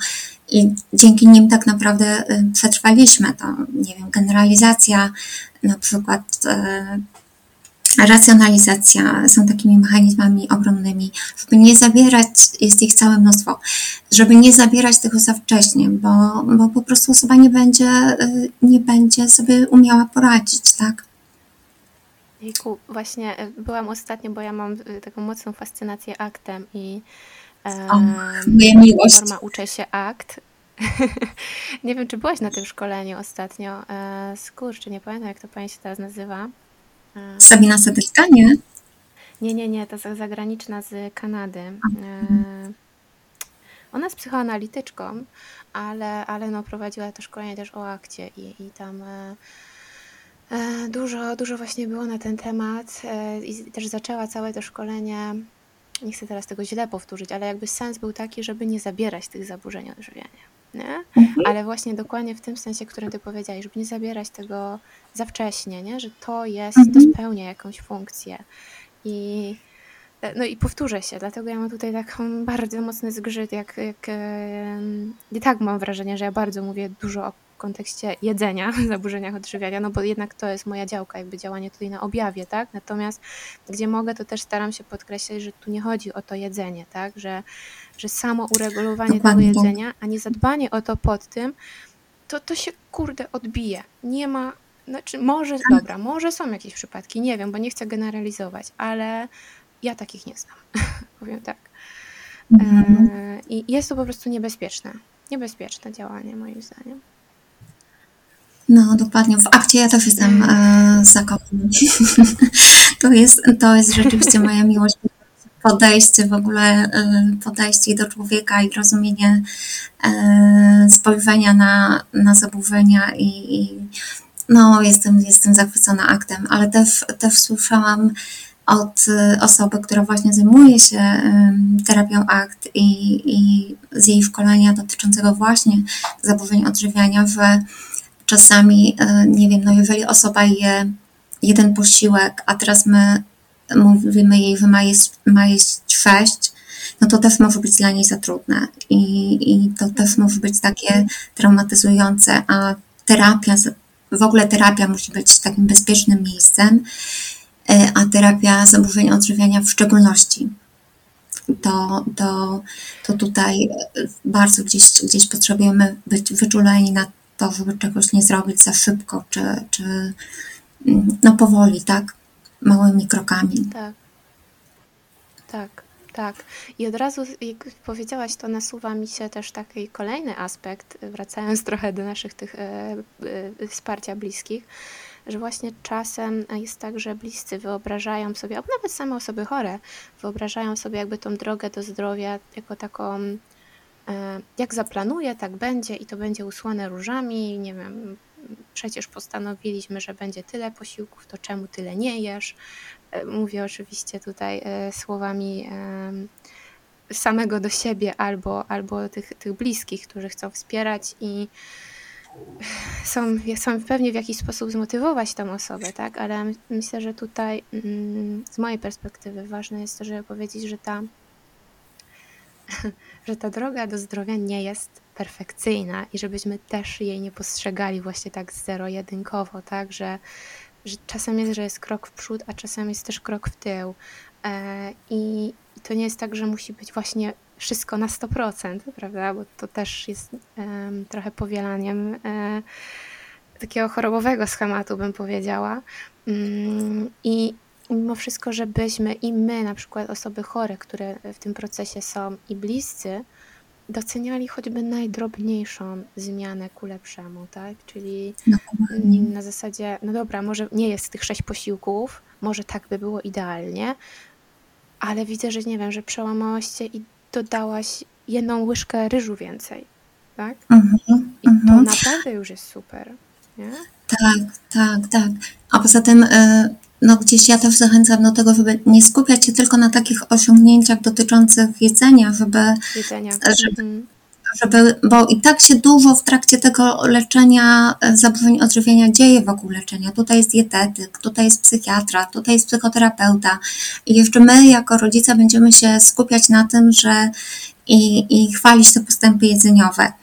i dzięki nim tak naprawdę y, przetrwaliśmy. To, nie wiem, generalizacja, na przykład racjonalizacja są takimi mechanizmami obronnymi, żeby nie zabierać, jest ich całe mnóstwo, żeby nie zabierać tego za wcześnie, bo, bo po prostu osoba nie będzie, y, nie będzie sobie umiała poradzić, tak? Jejku, właśnie e, byłam ostatnio, bo ja mam y, taką mocną fascynację aktem i o, moja miłość. Forma uczę się akt. nie wiem, czy byłaś na tym szkoleniu ostatnio. E, skurczę, nie pamiętam, jak to pani się teraz nazywa. E, Sabina Sedylka, nie? Nie, nie, nie, to zagraniczna z Kanady. E, ona jest psychoanalityczką, ale, ale no, prowadziła to szkolenie też o akcie i, i tam e, e, dużo, dużo właśnie było na ten temat e, i też zaczęła całe to szkolenie nie chcę teraz tego źle powtórzyć, ale jakby sens był taki, żeby nie zabierać tych zaburzeń odżywiania. Nie? Mhm. Ale właśnie dokładnie w tym sensie, którym ty powiedziałeś, żeby nie zabierać tego za wcześnie, nie? że to jest, mhm. to spełnia jakąś funkcję. I no i powtórzę się, dlatego ja mam tutaj taką bardzo mocny zgrzyt, jak, jak i tak mam wrażenie, że ja bardzo mówię dużo o kontekście jedzenia, zaburzeniach odżywiania, no bo jednak to jest moja działka, jakby działanie tutaj na objawie, tak? Natomiast gdzie mogę, to też staram się podkreślać, że tu nie chodzi o to jedzenie, tak? Że, że samo uregulowanie tego tak. jedzenia, a nie zadbanie o to pod tym, to, to się kurde odbije. Nie ma, znaczy może, tak. dobra, może są jakieś przypadki, nie wiem, bo nie chcę generalizować, ale ja takich nie znam, powiem tak. Mhm. E, I jest to po prostu niebezpieczne. Niebezpieczne działanie, moim zdaniem. No, dokładnie. W akcie ja też jestem e, zakochana. to, jest, to jest rzeczywiście moja miłość. Podejście w ogóle, e, podejście do człowieka i rozumienie e, spojrzenia na, na zaburzenia i, i no, jestem, jestem zachwycona aktem, ale też, też słyszałam od osoby, która właśnie zajmuje się terapią akt i, i z jej szkolenia dotyczącego właśnie zaburzeń odżywiania, że czasami, e, nie wiem, no jeżeli osoba je jeden posiłek, a teraz my mówimy jej, że ma jeść, ma jeść sześć, no to też może być dla niej za trudne i, i to też może być takie traumatyzujące, a terapia, w ogóle terapia musi być takim bezpiecznym miejscem, e, a terapia zaburzeń odżywiania w szczególności. To, to, to tutaj bardzo gdzieś, gdzieś potrzebujemy być wyczuleni na to, żeby czegoś nie zrobić za szybko, czy, czy mm, no powoli, tak? Małymi krokami. Tak. Tak. Tak. I od razu, jak powiedziałaś, to nasuwa mi się też taki kolejny aspekt, wracając trochę do naszych tych e, e, wsparcia bliskich, że właśnie czasem jest tak, że bliscy wyobrażają sobie, albo nawet same osoby chore, wyobrażają sobie jakby tą drogę do zdrowia jako taką jak zaplanuję, tak będzie i to będzie usłane różami. Nie wiem, przecież postanowiliśmy, że będzie tyle posiłków, to czemu tyle nie jesz? E, mówię oczywiście tutaj e, słowami samego do siebie albo, albo tych, tych bliskich, którzy chcą wspierać i są, są pewnie w jakiś sposób zmotywować tą osobę, tak? Ale myślę, że tutaj mm, z mojej perspektywy ważne jest to, żeby powiedzieć, że ta że ta droga do zdrowia nie jest perfekcyjna i żebyśmy też jej nie postrzegali właśnie tak zero-jedynkowo, tak, że, że czasem jest, że jest krok w przód, a czasem jest też krok w tył. E, I to nie jest tak, że musi być właśnie wszystko na 100%, prawda, bo to też jest trochę powielaniem e, takiego chorobowego schematu, bym powiedziała. Mm, I, mimo wszystko, żebyśmy i my, na przykład osoby chore, które w tym procesie są i bliscy, doceniali choćby najdrobniejszą zmianę ku lepszemu, tak? Czyli na zasadzie, no dobra, może nie jest tych sześć posiłków, może tak by było idealnie, ale widzę, że nie wiem, że przełamałaś się i dodałaś jedną łyżkę ryżu więcej, tak? Mhm, I to mhm. naprawdę już jest super, nie? Tak, tak, tak. A poza tym y, no gdzieś ja też zachęcam do tego, żeby nie skupiać się tylko na takich osiągnięciach dotyczących jedzenia, żeby, jedzenia. żeby, mhm. żeby bo i tak się dużo w trakcie tego leczenia e, zaburzeń odżywiania dzieje wokół leczenia. Tutaj jest dietetyk, tutaj jest psychiatra, tutaj jest psychoterapeuta i jeszcze my jako rodzice będziemy się skupiać na tym, że i, i chwalić te postępy jedzeniowe,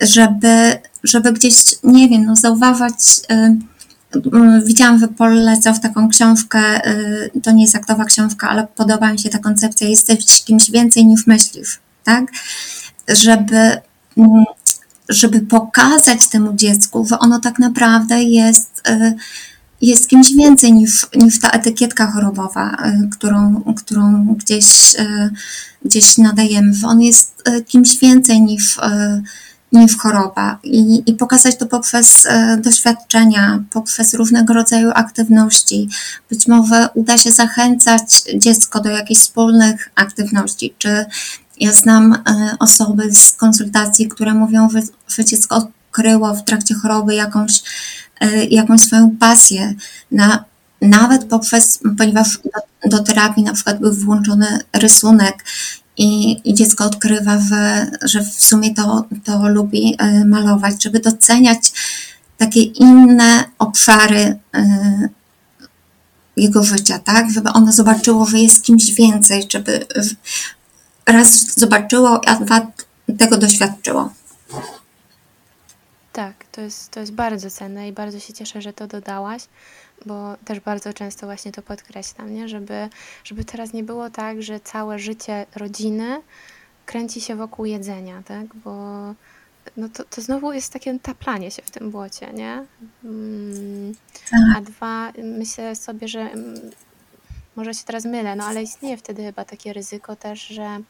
żeby, żeby gdzieś, nie wiem, no zauważać y, widziałam, że polecał taką książkę, y, to nie jest aktowa książka, ale podoba mi się ta koncepcja, jesteś kimś więcej niż myślisz, tak? Żeby, mm, żeby pokazać temu dziecku, że ono tak naprawdę jest, y, jest kimś więcej niż, niż ta etykietka chorobowa, którą, którą gdzieś, gdzieś nadajemy, że on jest kimś więcej niż niż choroba i, i pokazać to poprzez e, doświadczenia, poprzez różnego rodzaju aktywności. Być może uda się zachęcać dziecko do jakichś wspólnych aktywności, czy ja znam e, osoby z konsultacji, które mówią, że, że dziecko odkryło w trakcie choroby jakąś, e, jakąś swoją pasję, na, nawet poprzez, ponieważ do, do terapii na przykład był włączony rysunek i, i dziecko odkrywa, że, że w sumie to, to lubi e, malować, żeby doceniać takie inne obszary e, jego życia, tak? Żeby ono zobaczyło, że jest kimś więcej, żeby raz zobaczyło, a dwa tego doświadczyło. Tak, to jest, to jest bardzo cenne i bardzo się cieszę, że to dodałaś bo też bardzo często właśnie to podkreślam, nie? Żeby, żeby teraz nie było tak, że całe życie rodziny kręci się wokół jedzenia, tak? Bo no to, to znowu jest takie taplanie się w tym błocie, nie? Mm, tak. A dwa, myślę sobie, że mm, może się teraz mylę, no ale istnieje wtedy chyba takie ryzyko też, że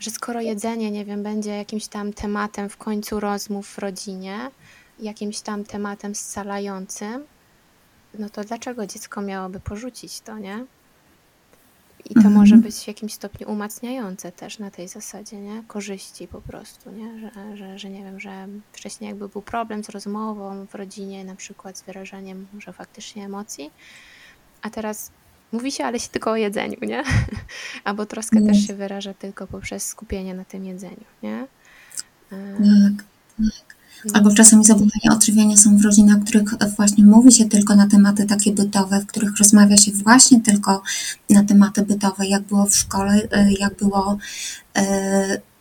że skoro jedzenie, nie wiem, będzie jakimś tam tematem w końcu rozmów w rodzinie, jakimś tam tematem scalającym, no to dlaczego dziecko miałoby porzucić to, nie? I to mhm. może być w jakimś stopniu umacniające też na tej zasadzie, nie? Korzyści po prostu, nie? Że, że, że nie wiem, że wcześniej jakby był problem z rozmową w rodzinie, na przykład z wyrażaniem może faktycznie emocji, a teraz mówi się, ale się tylko o jedzeniu, nie? Albo troska też się wyraża tylko poprzez skupienie na tym jedzeniu, nie? Tak, tak. Albo czasami zaburzenia odżywiania są w rodzinach, w których właśnie mówi się tylko na tematy takie bytowe, w których rozmawia się właśnie tylko na tematy bytowe, jak było w szkole, y, jak było, y,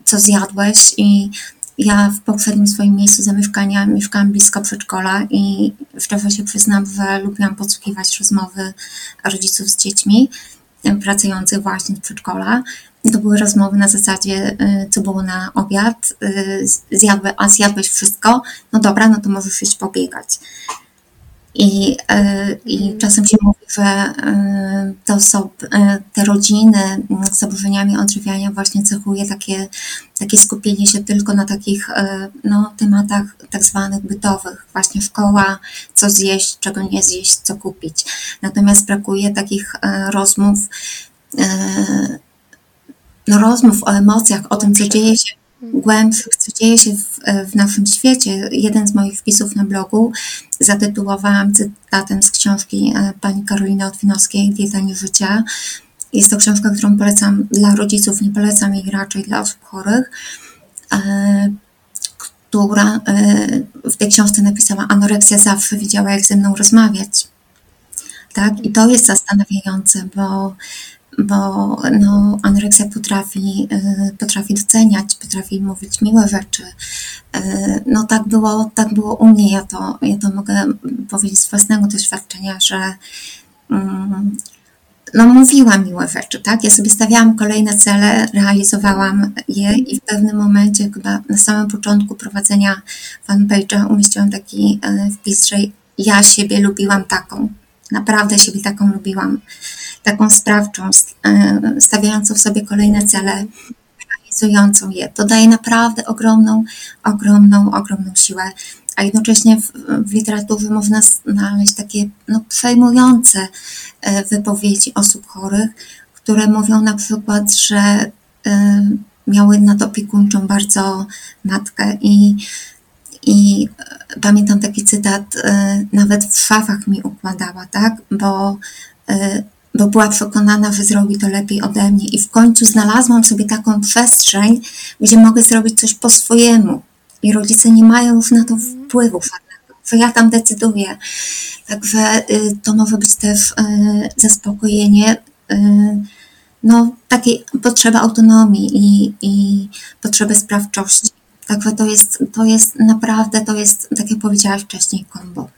co zjadłeś. I ja w poprzednim swoim miejscu zamieszkania mieszkałam blisko przedszkola i szczerze się przyznam, że lubiłam podsłuchiwać rozmowy rodziców z dziećmi pracujących właśnie z przedszkola to były rozmowy na zasadzie, y, co było na obiad, y, zjadłe, a zjadłeś wszystko, no dobra, no to możesz iść pobiegać. I, y, i czasem się mówi, że te osoby, te rodziny z zaburzeniami odżywiania właśnie cechuje takie, takie skupienie się tylko na takich no, tematach tak zwanych bytowych, właśnie szkoła, co zjeść, czego nie zjeść, co kupić. Natomiast brakuje takich rozmów no, rozmów o emocjach, o tym, co dzieje się głębszych, co dzieje się w, w, naszym świecie. Jeden z moich wpisów na blogu zatytułowałam cytatem z książki e, pani Karoliny Otwinowskiej Dieta nie życia. Jest to książka, którą polecam dla rodziców, nie polecam jej raczej dla osób chorych, e, która e, w tej książce napisała anoreksja zawsze wiedziała, jak ze mną rozmawiać. Tak? I to jest zastanawiające, bo bo no, anoreksja potrafi, y, potrafi doceniać, potrafi mówić miłe rzeczy. Y, no tak było, tak było u mnie, ja to, ja to mogę powiedzieć z własnego doświadczenia, że mm, no mówiłam miłe rzeczy, tak? Ja sobie stawiałam kolejne cele, realizowałam je i w pewnym momencie, chyba na samym początku prowadzenia fanpage'a umieściłam taki y, wpis, że ja siebie lubiłam taką, naprawdę siebie taką lubiłam taką sprawczą, e, stawiającą sobie kolejne cele, realizującą je. To daje naprawdę ogromną, ogromną, ogromną siłę. A jednocześnie w, w literaturze można znaleźć takie no, przejmujące e, wypowiedzi osób chorych, które mówią na przykład, że e, miały nad opiekuńczą bardzo matkę i, i pamiętam taki cytat, nawet w szafach mi układała, tak, bo bo była przekonana, że zrobi to lepiej ode mnie. I w końcu znalazłam sobie taką przestrzeń, gdzie mogę zrobić coś po swojemu. I rodzice nie mają już na to wpływu że ja tam decyduję. Także y, to może być też y, zaspokojenie y, no, takiej potrzeby autonomii i, i potrzeby sprawczości. Także to jest, to jest naprawdę, to jest, tak jak powiedziałaś wcześniej, kombo.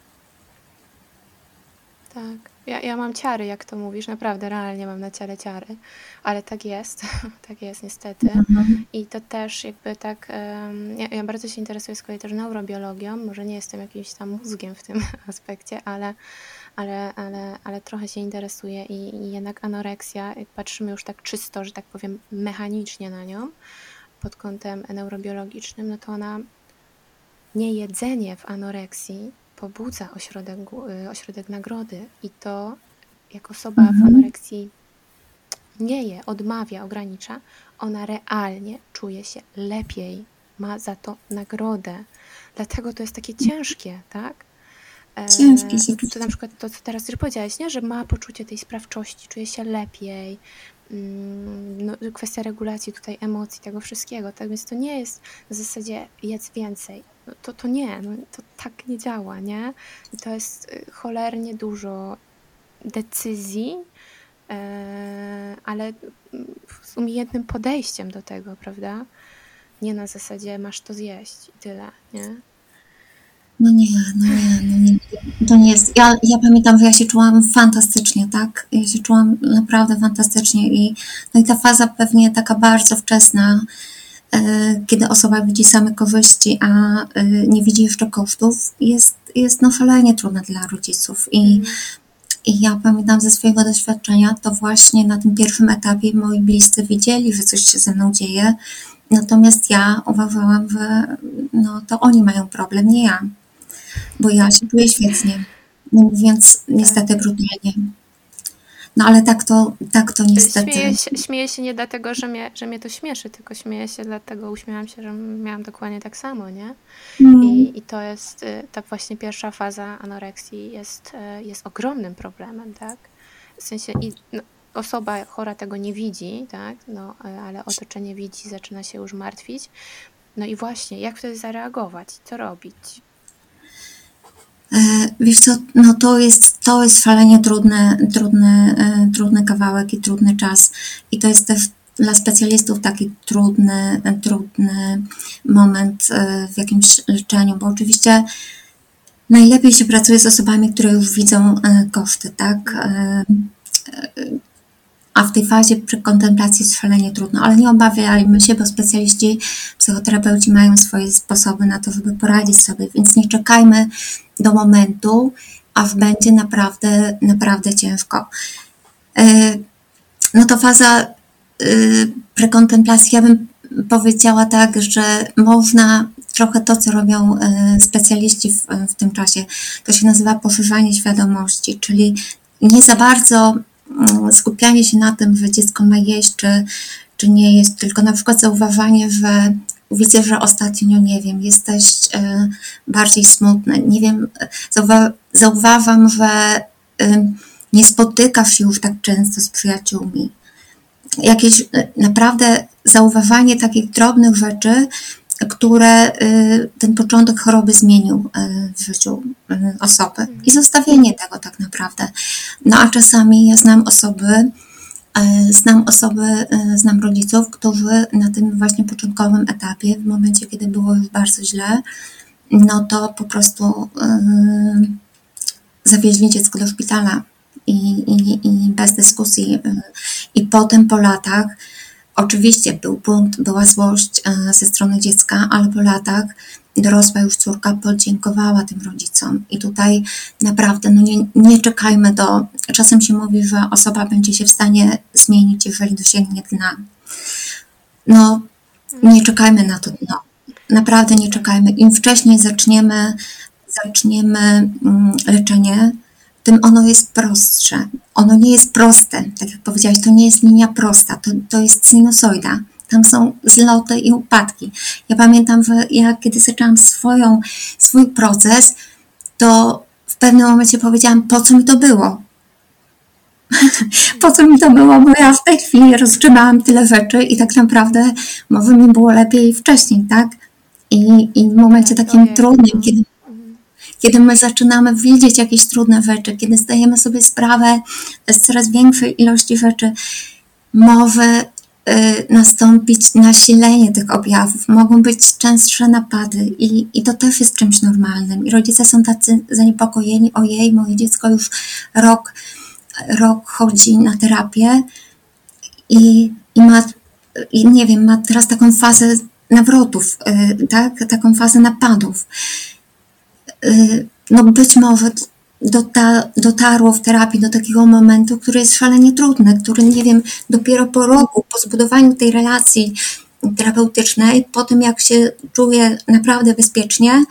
Tak. Ja, ja mam ciary, jak to mówisz, naprawdę, realnie mam na ciele ciary, ale tak jest, tak jest niestety. Mhm. I to też jakby tak, ja, ja, bardzo się interesuję z kolei też neurobiologią, może nie jestem jakimś tam mózgiem w tym aspekcie, ale, ale, ale, ale trochę się interesuję i, i jednak anoreksja, jak patrzymy już tak czysto, że tak powiem, mechanicznie na nią, pod kątem neurobiologicznym, no to ona niejedzenie w anoreksji pobudza ośrodek, y, ośrodek nagrody i to jak osoba mhm. w anoreksji nie je, odmawia, ogranicza, ona realnie czuje się lepiej, ma za to nagrodę. Dlatego to jest takie ciężkie, tak? E, ciężkie się to na przykład to, co teraz już powiedziałeś, nie? że ma poczucie tej sprawczości, czuje się lepiej, no, kwestia regulacji tutaj emocji, tego wszystkiego, tak więc to nie jest w zasadzie jedz więcej, no, to, to nie, no, to tak nie działa, nie? I to jest y, cholernie dużo decyzji, e, ale z umiejętnym podejściem do tego, prawda? Nie na zasadzie masz to zjeść i tyle, nie? No nie, no nie, no nie. To nie jest. Ja, ja pamiętam, że ja się czułam fantastycznie, tak? Ja się czułam naprawdę fantastycznie i, no i ta faza pewnie taka bardzo wczesna, E, kiedy osoba widzi same korzyści, a e, nie widzi jeszcze kosztów, jest, jest no szalenie trudne dla rodziców. I, I ja pamiętam ze swojego doświadczenia, to właśnie na tym pierwszym etapie moi bliscy widzieli, że coś się ze mną dzieje, natomiast ja uważałam, że no, to oni mają problem, nie ja, bo ja się czuję świetnie, no, mówiąc niestety brutalnie. No ale tak to, tak to niestety. Śmieję się, śmieję się nie dlatego, że mnie, że mnie to śmieszy, tylko śmieję się dlatego, uśmiałam się, że miałam dokładnie tak samo, nie? Mm. I, I to jest, y, ta właśnie pierwsza faza anoreksji jest, y, jest ogromnym problemem, tak? W sensie i, no, osoba chora tego nie widzi, tak? No, y, ale otoczenie widzi, zaczyna się już martwić. No i właśnie, jak wtedy zareagować? Co robić? E, wiesz co, no to jest, to jest szalenie trudny, trudny, e, trudny kawałek i trudny czas. I to jest też dla specjalistów taki trudny, trudny moment e, w jakimś leczeniu, bo oczywiście najlepiej się pracuje z osobami, które już widzą koszty, tak? A w tej fazie przy kontemplacji jest szalenie trudno, ale nie obawiajmy się, bo specjaliści, psychoterapeuci mają swoje sposoby na to, żeby poradzić sobie, więc nie czekajmy do momentu, aż będzie naprawdę, naprawdę ciężko. E, no to faza e, prekontemplacji, ja bym powiedziała tak, że można trochę to, co robią e, specjaliści w, w tym czasie, to się nazywa poszerzanie świadomości, czyli nie za bardzo skupianie się na tym, że dziecko ma jeść, czy, czy nie jest, tylko na przykład zauważanie, że widzę, że ostatnio, nie wiem, jesteś e, bardziej smutny. Nie wiem, zauwa zauważam, że e, nie spotykasz się już tak często z przyjaciółmi. Jakieś e, naprawdę zauważanie takich drobnych rzeczy, które ten początek choroby zmienił w życiu osoby i zostawienie tego tak naprawdę. No a czasami ja znam osoby, znam osoby, znam rodziców, którzy na tym właśnie początkowym etapie, w momencie, kiedy było już bardzo źle, no to po prostu yy, zawieźli dziecko do szpitala i, i, i bez dyskusji. I potem po latach, oczywiście był bunt, była złość ze strony dziecka, ale po latach dorosła już córka podziękowała tym rodzicom. I tutaj naprawdę no nie, nie czekajmy do. Czasem się mówi, że osoba będzie się w stanie zmienić, jeżeli dosięgnie dna. No, nie czekajmy na to dno. Naprawdę nie czekajmy. Im wcześniej zaczniemy, zaczniemy mm, leczenie, tym ono jest prostsze. Ono nie jest proste, tak jak powiedziałaś, to nie jest linia prosta, to, to jest sinusoida. Tam są zloty i upadki. Ja pamiętam, że ja kiedy zaczęłam swoją, swój proces, to w pewnym momencie powiedziałam, po co mi to było? po co mi to było, bo ja w tej chwili roztrzymałam tyle rzeczy i tak naprawdę może mi było lepiej wcześniej, tak? I, i w momencie tak, takim trudnym, kiedy, kiedy my zaczynamy widzieć jakieś trudne rzeczy, kiedy zdajemy sobie sprawę z coraz większej ilości rzeczy, może nastąpić nasilenie tych objawów, mogą być częstsze napady i, i to też jest czymś normalnym. I rodzice są tacy zaniepokojeni, ojej, moje dziecko już rok, rok chodzi na terapię i, i ma, i nie wiem, ma teraz taką fazę nawrotów, tak? taką fazę napadów. No być może dota, dotarło w terapii do takiego momentu, który jest szalenie trudny, który, nie wiem, dopiero po roku, po zbudowaniu tej relacji terapeutycznej, po tym jak się czuje naprawdę bezpiecznie,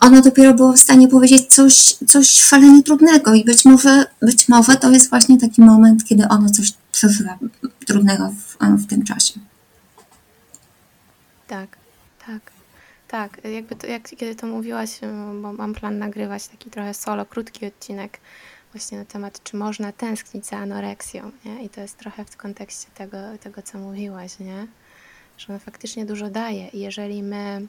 ono dopiero było w stanie powiedzieć coś, coś szalenie trudnego i być może, być może to jest właśnie taki moment, kiedy ono coś przeżywa trudnego w, w tym czasie. Tak. Tak, jakby to, jak, kiedy to mówiłaś, bo mam plan nagrywać taki trochę solo, krótki odcinek właśnie na temat, czy można tęsknić za anoreksją, nie? I to jest trochę w kontekście tego, tego co mówiłaś, nie? Że ona faktycznie dużo daje i jeżeli my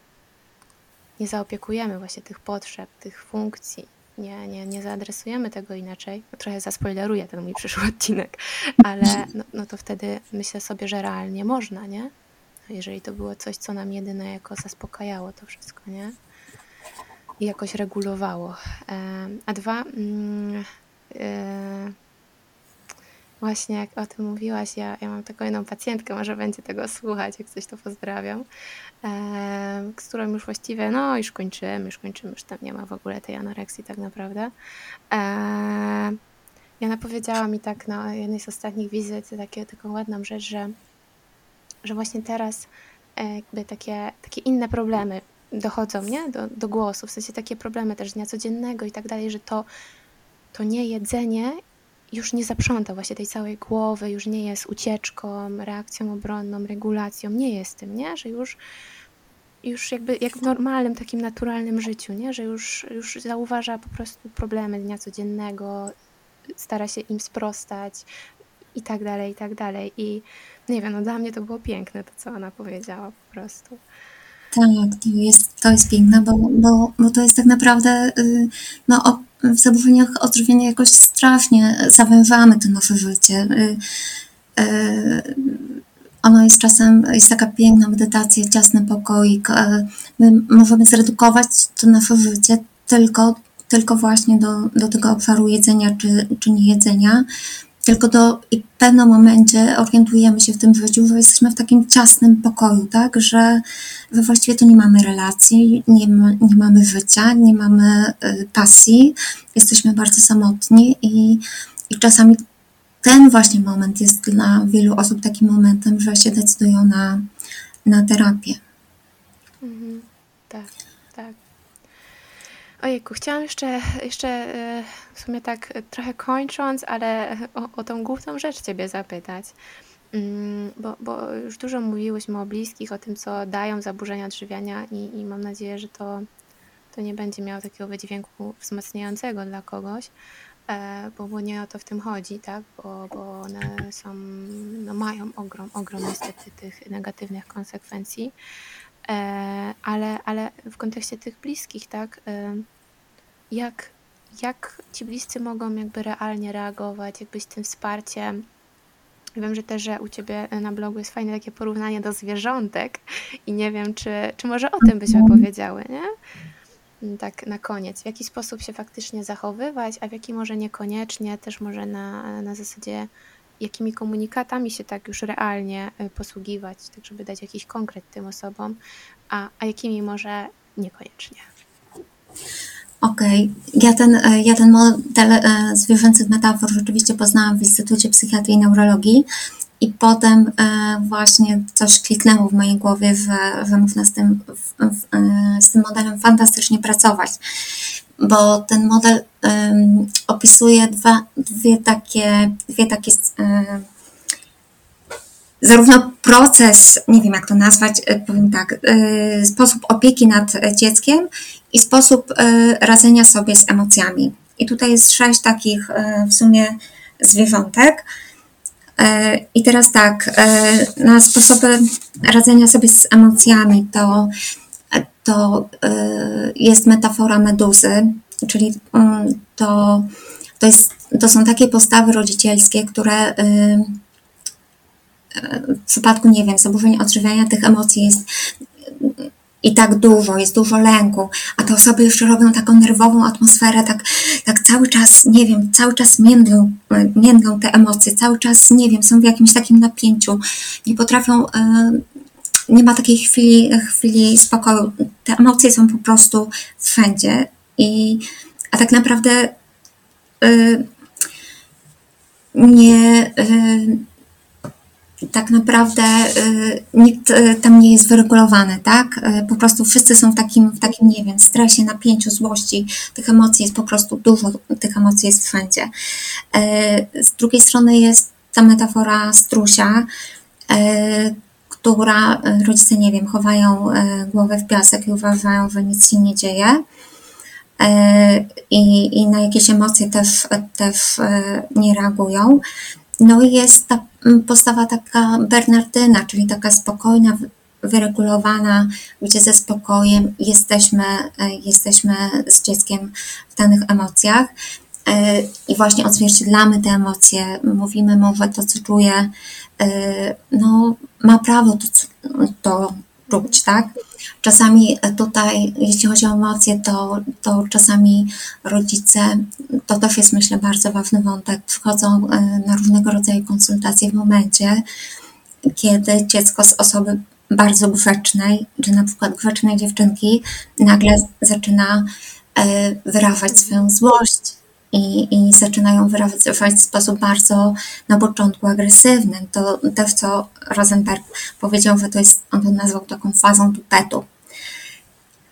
nie zaopiekujemy właśnie tych potrzeb, tych funkcji, nie, nie, nie zaadresujemy tego inaczej, no trochę zaspoileruję ten mój przyszły odcinek, ale no, no to wtedy myślę sobie, że realnie można, nie? Jeżeli to było coś, co nam jedyne jako zaspokajało to wszystko, nie? I jakoś regulowało. A dwa, mm, e, właśnie jak o tym mówiłaś, ja, ja mam taką jedną pacjentkę, może będzie tego słuchać, jak coś to pozdrawiam, z którą już właściwie, no już kończymy, już kończymy, już tam nie ma w ogóle tej anoreksji tak naprawdę. I ona powiedziała mi tak na jednej z ostatnich wizyt takie, taką ładną rzecz, że że właśnie teraz e, jakby takie, takie inne problemy dochodzą nie? Do, do głosu, w sensie takie problemy też dnia codziennego i tak dalej, że to, to nie jedzenie już nie zaprząta właśnie tej całej głowy, już nie jest ucieczką, reakcją obronną, regulacją, nie jest tym, nie? Że już, już jakby jak w normalnym, takim naturalnym życiu, nie? Że już, już zauważa po prostu problemy dnia codziennego, stara się im sprostać i tak dalej, i tak dalej. I nie wiem, no dla mnie to było piękne, to co ona powiedziała po prostu. Tak, to jest, to jest piękne, bo, bo, bo to jest tak naprawdę, y, no w zaburzeniach odżywienia jakoś strasznie zawężamy to nasze życie. Y, y, ono jest czasem, jest taka piękna medytacja, ciasny pokoik. My możemy zredukować to nasze życie tylko, tylko właśnie do, do tego obszaru jedzenia czy, czy jedzenia tylko do w pewnym momencie orientujemy się w tym życiu, że jesteśmy w takim ciasnym pokoju, tak, że, właściwie to nie mamy relacji, nie, ma, nie mamy życia, nie mamy y, pasji, jesteśmy bardzo samotni i, i czasami ten właśnie moment jest dla wielu osób takim momentem, że się decydują na, na terapię. Mhm, tak. Ojejku, chciałam jeszcze, jeszcze e, w sumie tak trochę kończąc, ale o, o tą główną rzecz Ciebie zapytać. Mm, bo, bo już dużo mówiłyśmy o bliskich, o tym, co dają zaburzenia odżywiania i, i mam nadzieję, że to, to nie będzie miało takiego wydźwięku wzmacniającego dla kogoś, e, bo, bo nie o to w tym chodzi, tak? Bo, bo one są, no mają ogrom, ogrom niestety tych negatywnych konsekwencji. E, ale, ale w kontekście tych bliskich, tak, e, jak, jak ci bliscy mogą jakby realnie reagować, jakbyś tym wsparciem Wiem, że też, że u Ciebie na blogu jest fajne takie porównanie do zwierzątek i nie wiem, czy, czy może o tym byśmy powiedziały, nie? Tak na koniec. W jaki sposób się faktycznie zachowywać, a w jaki może niekoniecznie, też może na, na zasadzie jakimi komunikatami się tak już realnie y, posługiwać, tak żeby dać jakiś konkret tym osobom, a, a jakimi może niekoniecznie. Okej, okay. ja, ten, e, ja ten model e, zwierzęcych metafor rzeczywiście poznałam w Instytucie Psychiatrii i Neurologii i potem e, właśnie coś kliknęło w mojej głowie, że, że można z tym, z tym modelem fantastycznie pracować bo ten model um, opisuje dwa, dwie takie, dwie takie um, zarówno proces, nie wiem jak to nazwać, e, powiem tak, um, sposób opieki nad dzieckiem i sposób radzenia sobie z emocjami. I tutaj jest sześć takich w sumie zwierzątek. I teraz tak, na sposoby radzenia sobie z emocjami to to y, jest metafora meduzy, czyli mm, to, to, jest, to są takie postawy rodzicielskie, które, y, w przypadku, nie wiem, zaburzeń odżywiania tych emocji jest i tak dużo, jest dużo lęku, a te osoby jeszcze robią taką nerwową atmosferę, tak, tak cały czas, nie wiem, cały czas międlą, międlą te emocje, cały czas, nie wiem, są w jakimś takim napięciu, nie potrafią, nie ma takiej chwili, chwili spokoju. Te emocje są po prostu wszędzie i, a tak naprawdę nie, tak naprawdę y, nikt y, tam nie jest wyregulowany, tak? Y, po prostu wszyscy są w takim, w takim, nie wiem, stresie, napięciu, złości. Tych emocji jest po prostu dużo, tych emocji jest wszędzie. Z drugiej strony jest ta metafora strusia, która rodzice, nie wiem, chowają głowę w piasek i uważają, że nic się nie dzieje. I, i na jakieś emocje też, też nie reagują. No i jest ta postawa taka Bernardyna, czyli taka spokojna, wyregulowana, gdzie ze spokojem jesteśmy, e, jesteśmy z dzieckiem w danych emocjach e, i właśnie odzwierciedlamy te emocje, mówimy mu, że to, co czuje, e, no, ma prawo to, to czuć, tak? Czasami tutaj, jeśli chodzi o emocje, to, to czasami rodzice, to też jest myślę bardzo ważny wątek, przychodzą e, na różnego rodzaju konsultacje w momencie, kiedy dziecko z osoby bardzo grzecznej, czy na przykład grzecznej dziewczynki, nagle zaczyna e, wyrażać swoją złość, i, i zaczynają wyrażać w sposób bardzo na początku agresywny. To co Rosenberg powiedział, że to jest, on to nazwał taką fazą tupetu.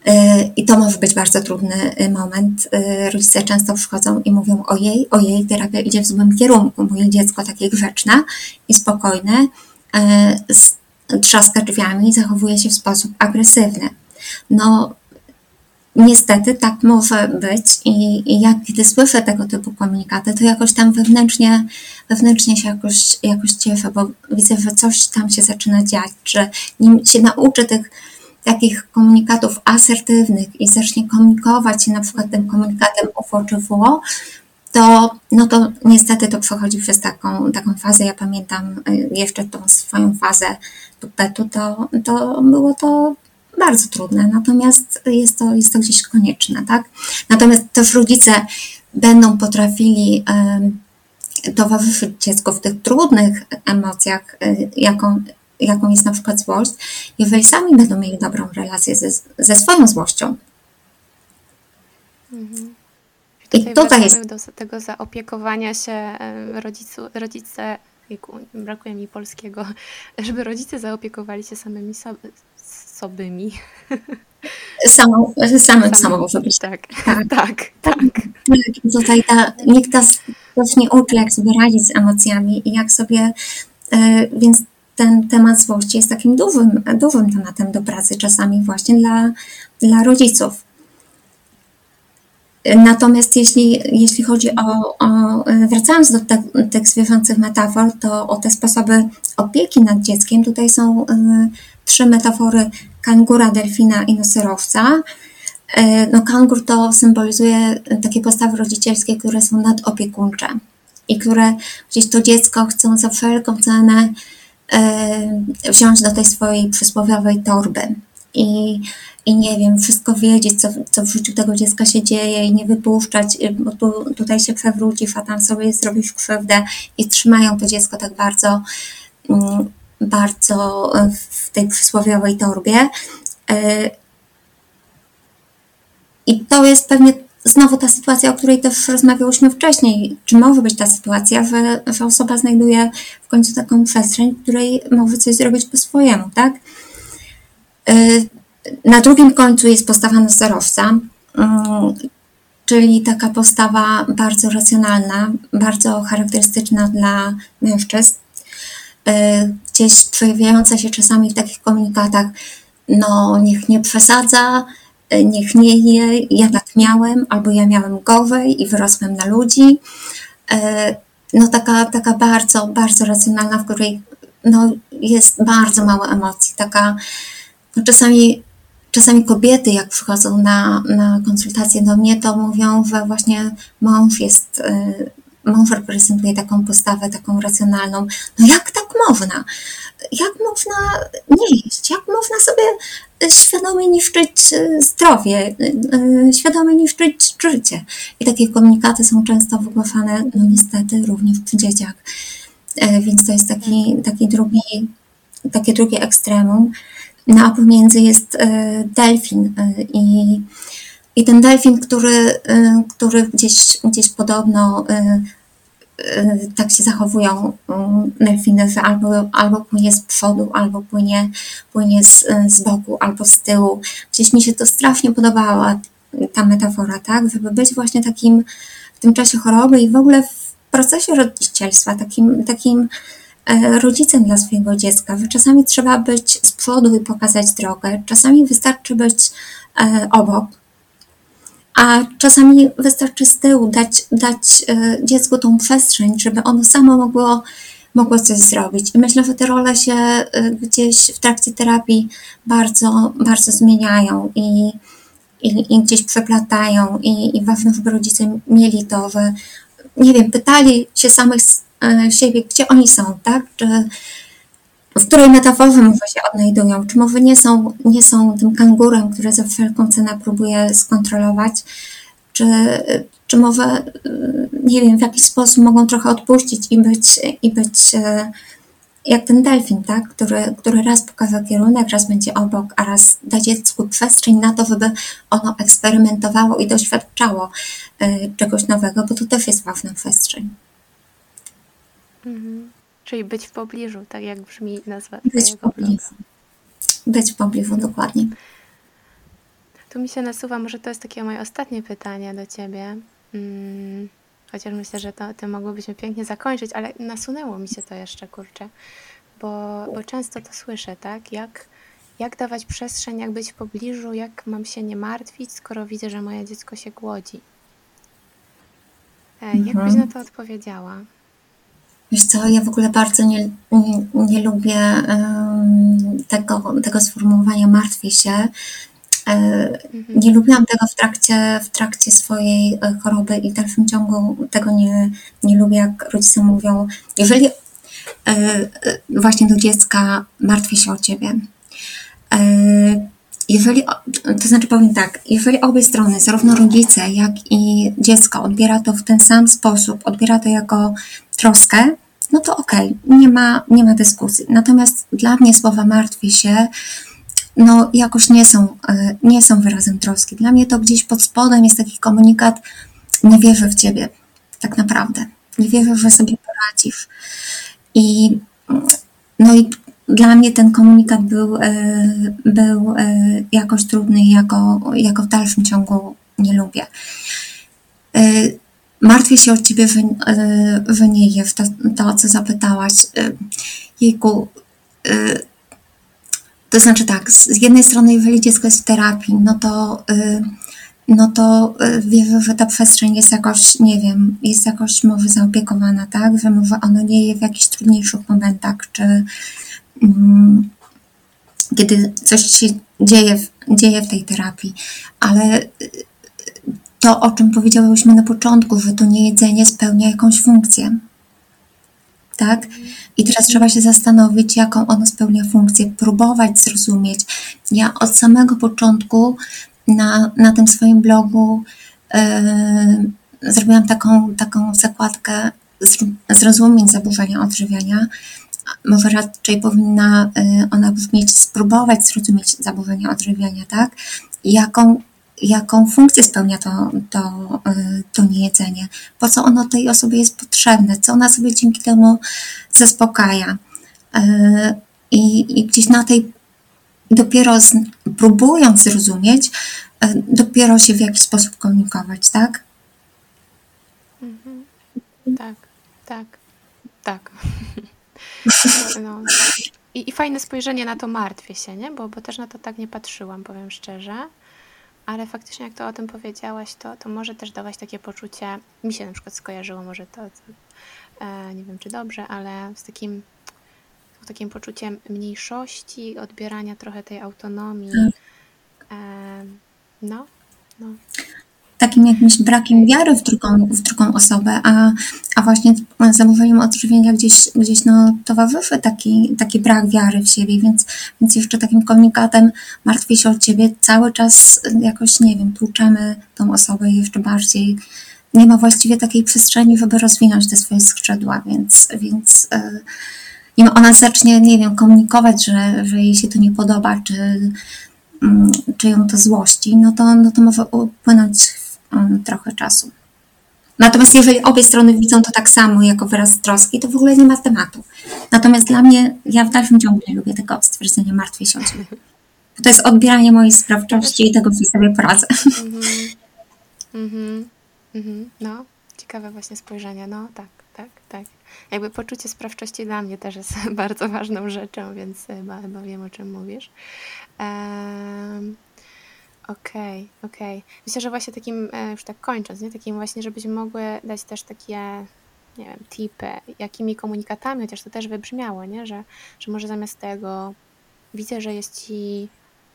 Y, I to może być bardzo trudny y, moment. Y, rodzice często przychodzą i mówią: Ojej, ojej, terapia idzie w złym kierunku. Moje dziecko takie grzeczne i spokojne trzaska drzwiami zachowuje się w sposób agresywny. No, Niestety tak może być i, i jak kiedy słyszę tego typu komunikaty, to jakoś tam wewnętrznie, wewnętrznie się jakoś, jakoś cieszę, bo widzę, że coś tam się zaczyna dziać, że nim się nauczy tych takich komunikatów asertywnych i zacznie komunikować się na przykład tym komunikatem UFO czy WO, to, no to niestety to przechodzi przez taką, taką fazę. Ja pamiętam y, jeszcze tą swoją fazę tupetu, to, to było to bardzo trudne, natomiast jest to, jest to gdzieś konieczne, tak? Natomiast też rodzice będą potrafili towarzyszyć dziecku w tych trudnych emocjach, y, jaką, jaką jest na przykład złość, jeżeli sami będą mieli dobrą relację ze, ze swoją złością. Mhm. I tutaj jest. Do tego zaopiekowania się rodzicu, rodzice, brakuje mi polskiego, żeby rodzice zaopiekowali się samymi sobymi. Samą, samym sobą może być. Tak, tak, tak. tak. Tutaj ta, nikt nas też nie uczy, jak sobie radzić z emocjami i jak sobie, e, więc ten temat złości jest takim dużym, dużym tematem do pracy czasami właśnie dla, dla rodziców. Natomiast jeśli, jeśli chodzi o, o wracając do te, tych zwierzęcych metafor, to o te sposoby opieki nad dzieckiem, tutaj są e, trzy metafory kangura, delfina i nosyrowca. E, no, kangur to symbolizuje takie postawy rodzicielskie, które są nadopiekuńcze i które gdzieś to dziecko chcą za wszelką cenę e, wziąć do tej swojej przysłowiowej torby i, i nie wiem, wszystko wiedzieć, co, co w życiu tego dziecka się dzieje i nie wypuszczać, bo tu, tutaj się przewrócisz, a tam sobie zrobisz krzywdę i trzymają to dziecko tak bardzo mm, bardzo w tej przysłowiowej torbie. E, I to jest pewnie znowu ta sytuacja, o której też rozmawiałyśmy wcześniej. Czy może być ta sytuacja, że, że osoba znajduje w końcu taką przestrzeń, w której może coś zrobić po swojemu, tak? E, na drugim końcu jest postawa nosorożca, mm, czyli taka postawa bardzo racjonalna, bardzo charakterystyczna dla mężczyzn. E, gdzieś przejawiająca się czasami w takich komunikatach, no niech nie przesadza, e, niech nie je, ja tak miałem, albo ja miałem gorzej i wyrosłem na ludzi. E, no taka, taka bardzo, bardzo racjonalna, w której no, jest bardzo mało emocji. Taka, no czasami, czasami kobiety, jak przychodzą na, na konsultacje do mnie, to mówią, że właśnie mąż jest mąż reprezentuje taką postawę, taką racjonalną. No jak tak można? Jak można nie jeść? Jak można sobie świadomie niszczyć zdrowie, świadomie niszczyć życie? I takie komunikaty są często wygłaszane, no niestety, również przy dzieciach. Więc to jest taki, taki drugi, takie drugie ekstremum. No a pomiędzy jest delfin i i ten delfin, który, który gdzieś, gdzieś podobno tak się zachowują delfiny, że albo, albo płynie z przodu, albo płynie, płynie z, z boku, albo z tyłu. Gdzieś mi się to strasznie podobała, ta metafora, tak? Żeby być właśnie takim w tym czasie choroby i w ogóle w procesie rodzicielstwa, takim, takim e, rodzicem dla swojego dziecka, czasami trzeba być z przodu i pokazać drogę, czasami wystarczy być e, obok, a czasami wystarczy z tyłu dać, dać e, dziecku tą przestrzeń, żeby ono samo mogło, mogło coś zrobić. I myślę, że te role się e, gdzieś w trakcie terapii bardzo, bardzo zmieniają i, i, i gdzieś przeplatają i, i ważne, żeby rodzice mieli to, że nie wiem, pytali się samych e, siebie, gdzie oni są, tak? Czy, w której metaforze może się odnajdują, czy może nie są, nie są tym kangurem, który za wszelką cenę próbuje skontrolować, czy, czy może, nie wiem, w jakiś sposób mogą trochę odpuścić i być, i być e, jak ten delfin, tak? który, który raz pokaże kierunek, raz będzie obok, a raz da dziecku przestrzeń na to, żeby ono eksperymentowało i doświadczało e, czegoś nowego, bo to też jest ważna przestrzeń. Mhm. Czyli być w pobliżu, tak jak brzmi nazwa Być w pobliżu. Być w pobliżu, dokładnie. Tu mi się nasuwa, może to jest takie moje ostatnie pytanie do Ciebie. Hmm, chociaż myślę, że to tym mogłybyśmy pięknie zakończyć, ale nasunęło mi się to jeszcze, kurczę. Bo, bo często to słyszę, tak? Jak, jak dawać przestrzeń, jak być w pobliżu, jak mam się nie martwić, skoro widzę, że moje dziecko się głodzi. E, jak byś mhm. na to odpowiedziała? Wiesz co, ja w ogóle bardzo nie, nie, nie lubię tego, tego sformułowania martwię się. E, mhm. Nie lubiłam tego w trakcie, w trakcie swojej e, choroby i w dalszym ciągu tego nie, nie lubię, jak rodzice mówią, jeżeli e, właśnie do dziecka martwię się o ciebie. Jeżeli, to znaczy powiem tak, jeżeli obie strony, zarówno rodzice, jak i dziecko odbiera to w ten sam sposób, odbiera to jako troskę, no to okej, okay, nie, ma, nie ma dyskusji. Natomiast dla mnie słowa martwię się, no jakoś nie są, e, nie są wyrazem troski. Dla mnie to gdzieś pod spodem jest taki komunikat, nie wierzę w ciebie, tak naprawdę. Nie wierzę, że sobie poradzisz. I no i dla mnie ten komunikat był, e, był e, jakoś trudny i jako w dalszym ciągu nie lubię. Martwię się o ciebie, Wyniejew, to, to, co zapytałaś. Jejku, to znaczy tak, z jednej strony, jeżeli dziecko jest w terapii, no to, no to wierzę, że ta przestrzeń jest jakoś, nie wiem, jest jakoś może zaopiekowana, tak? Że ono nie jest w jakichś trudniejszych momentach, czy kiedy coś się dzieje, dzieje w tej terapii, ale to, o czym powiedziałyśmy na początku, że to niejedzenie spełnia jakąś funkcję. Tak? I teraz trzeba się zastanowić, jaką ono spełnia funkcję, próbować zrozumieć. Ja od samego początku na, na tym swoim blogu yy, zrobiłam taką, taką zakładkę zrozumieć zaburzenia odżywiania. Może raczej powinna yy, ona brzmieć spróbować zrozumieć zaburzenia odżywiania, tak? Jaką jaką funkcję spełnia to, to, y, to niejedzenie, po co ono tej osobie jest potrzebne, co ona sobie dzięki temu zaspokaja. Y, I, i gdzieś na tej, dopiero z, próbując zrozumieć, y, dopiero się w jakiś sposób komunikować, tak? Mhm. Tak, tak, tak. No. I, I fajne spojrzenie na to martwię się, nie? Bo, bo też na to tak nie patrzyłam, powiem szczerze. Ale faktycznie, jak to o tym powiedziałaś, to, to może też dawać takie poczucie, mi się na przykład skojarzyło może to, to e, nie wiem czy dobrze, ale z takim, z takim poczuciem mniejszości, odbierania trochę tej autonomii. Tak. E, no, no. Takim jakimś brakiem wiary w drugą, w drugą osobę, a, a właśnie zamówieniem odżywienia gdzieś, gdzieś no, towarzyszy taki, taki brak wiary w siebie, więc, więc jeszcze takim komunikatem martwię się o ciebie cały czas jakoś, nie wiem, tłuczemy tą osobę jeszcze bardziej. Nie ma właściwie takiej przestrzeni, żeby rozwinąć te swoje skrzydła, więc, więc yy, nim ona zacznie, nie wiem, komunikować, że, że jej się to nie podoba, czy, mm, czy ją to złości, no to, no to może upłynąć trochę czasu. Natomiast jeżeli obie strony widzą to tak samo jako wyraz troski, to w ogóle nie ma tematu. Natomiast dla mnie, ja w dalszym ciągu nie lubię tego stwierdzenia martwię się o ciebie. To jest odbieranie mojej sprawczości i tego, że sobie poradzę. Mhm. Mhm. Mhm. No, ciekawe właśnie spojrzenie. No, tak, tak, tak jakby poczucie sprawczości dla mnie też jest bardzo ważną rzeczą, więc chyba, chyba wiem, o czym mówisz. Um, Okej, okay, okej. Okay. Myślę, że właśnie takim, e, już tak kończąc, nie? takim właśnie, żebyśmy mogły dać też takie, nie wiem, tipy, jakimi komunikatami, chociaż to też wybrzmiało, nie? Że, że może zamiast tego widzę, że jest ci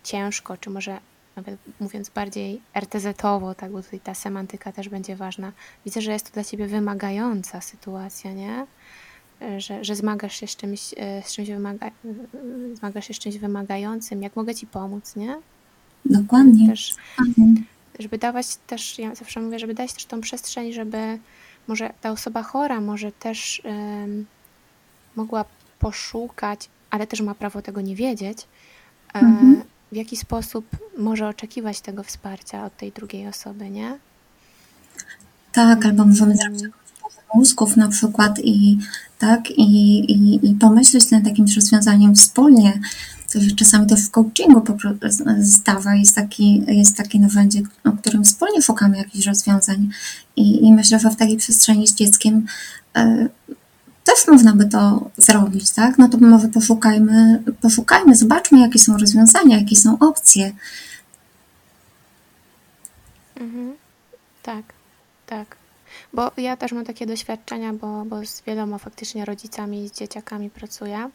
ciężko, czy może nawet mówiąc bardziej RTZ-owo, tak, bo tutaj ta semantyka też będzie ważna. Widzę, że jest to dla ciebie wymagająca sytuacja, nie? Że, że zmagasz się z czymś, e, z czymś, wymaga, zmagasz się z czymś wymagającym. Jak mogę ci pomóc, nie? Dokładnie. Też, żeby dawać też, ja zawsze mówię, żeby dać też tą przestrzeń, żeby może ta osoba chora może też um, mogła poszukać, ale też ma prawo tego nie wiedzieć, e, mhm w jaki sposób może oczekiwać tego wsparcia od tej drugiej osoby, nie? Tak, albo możemy zrobić mózgów na przykład i tak, i, i, i pomyśleć nad jakimś rozwiązaniem wspólnie. Czasami też w coachingu zdawa, jest, taki, jest takie narzędzie, o którym wspólnie szukamy jakichś rozwiązań. I, i myślę, że w takiej przestrzeni z dzieckiem y, też można by to zrobić, tak? No to może poszukajmy, poszukajmy, zobaczmy, jakie są rozwiązania, jakie są opcje. Mhm. Tak, tak. Bo ja też mam takie doświadczenia, bo, bo z wieloma faktycznie rodzicami z dzieciakami pracuję.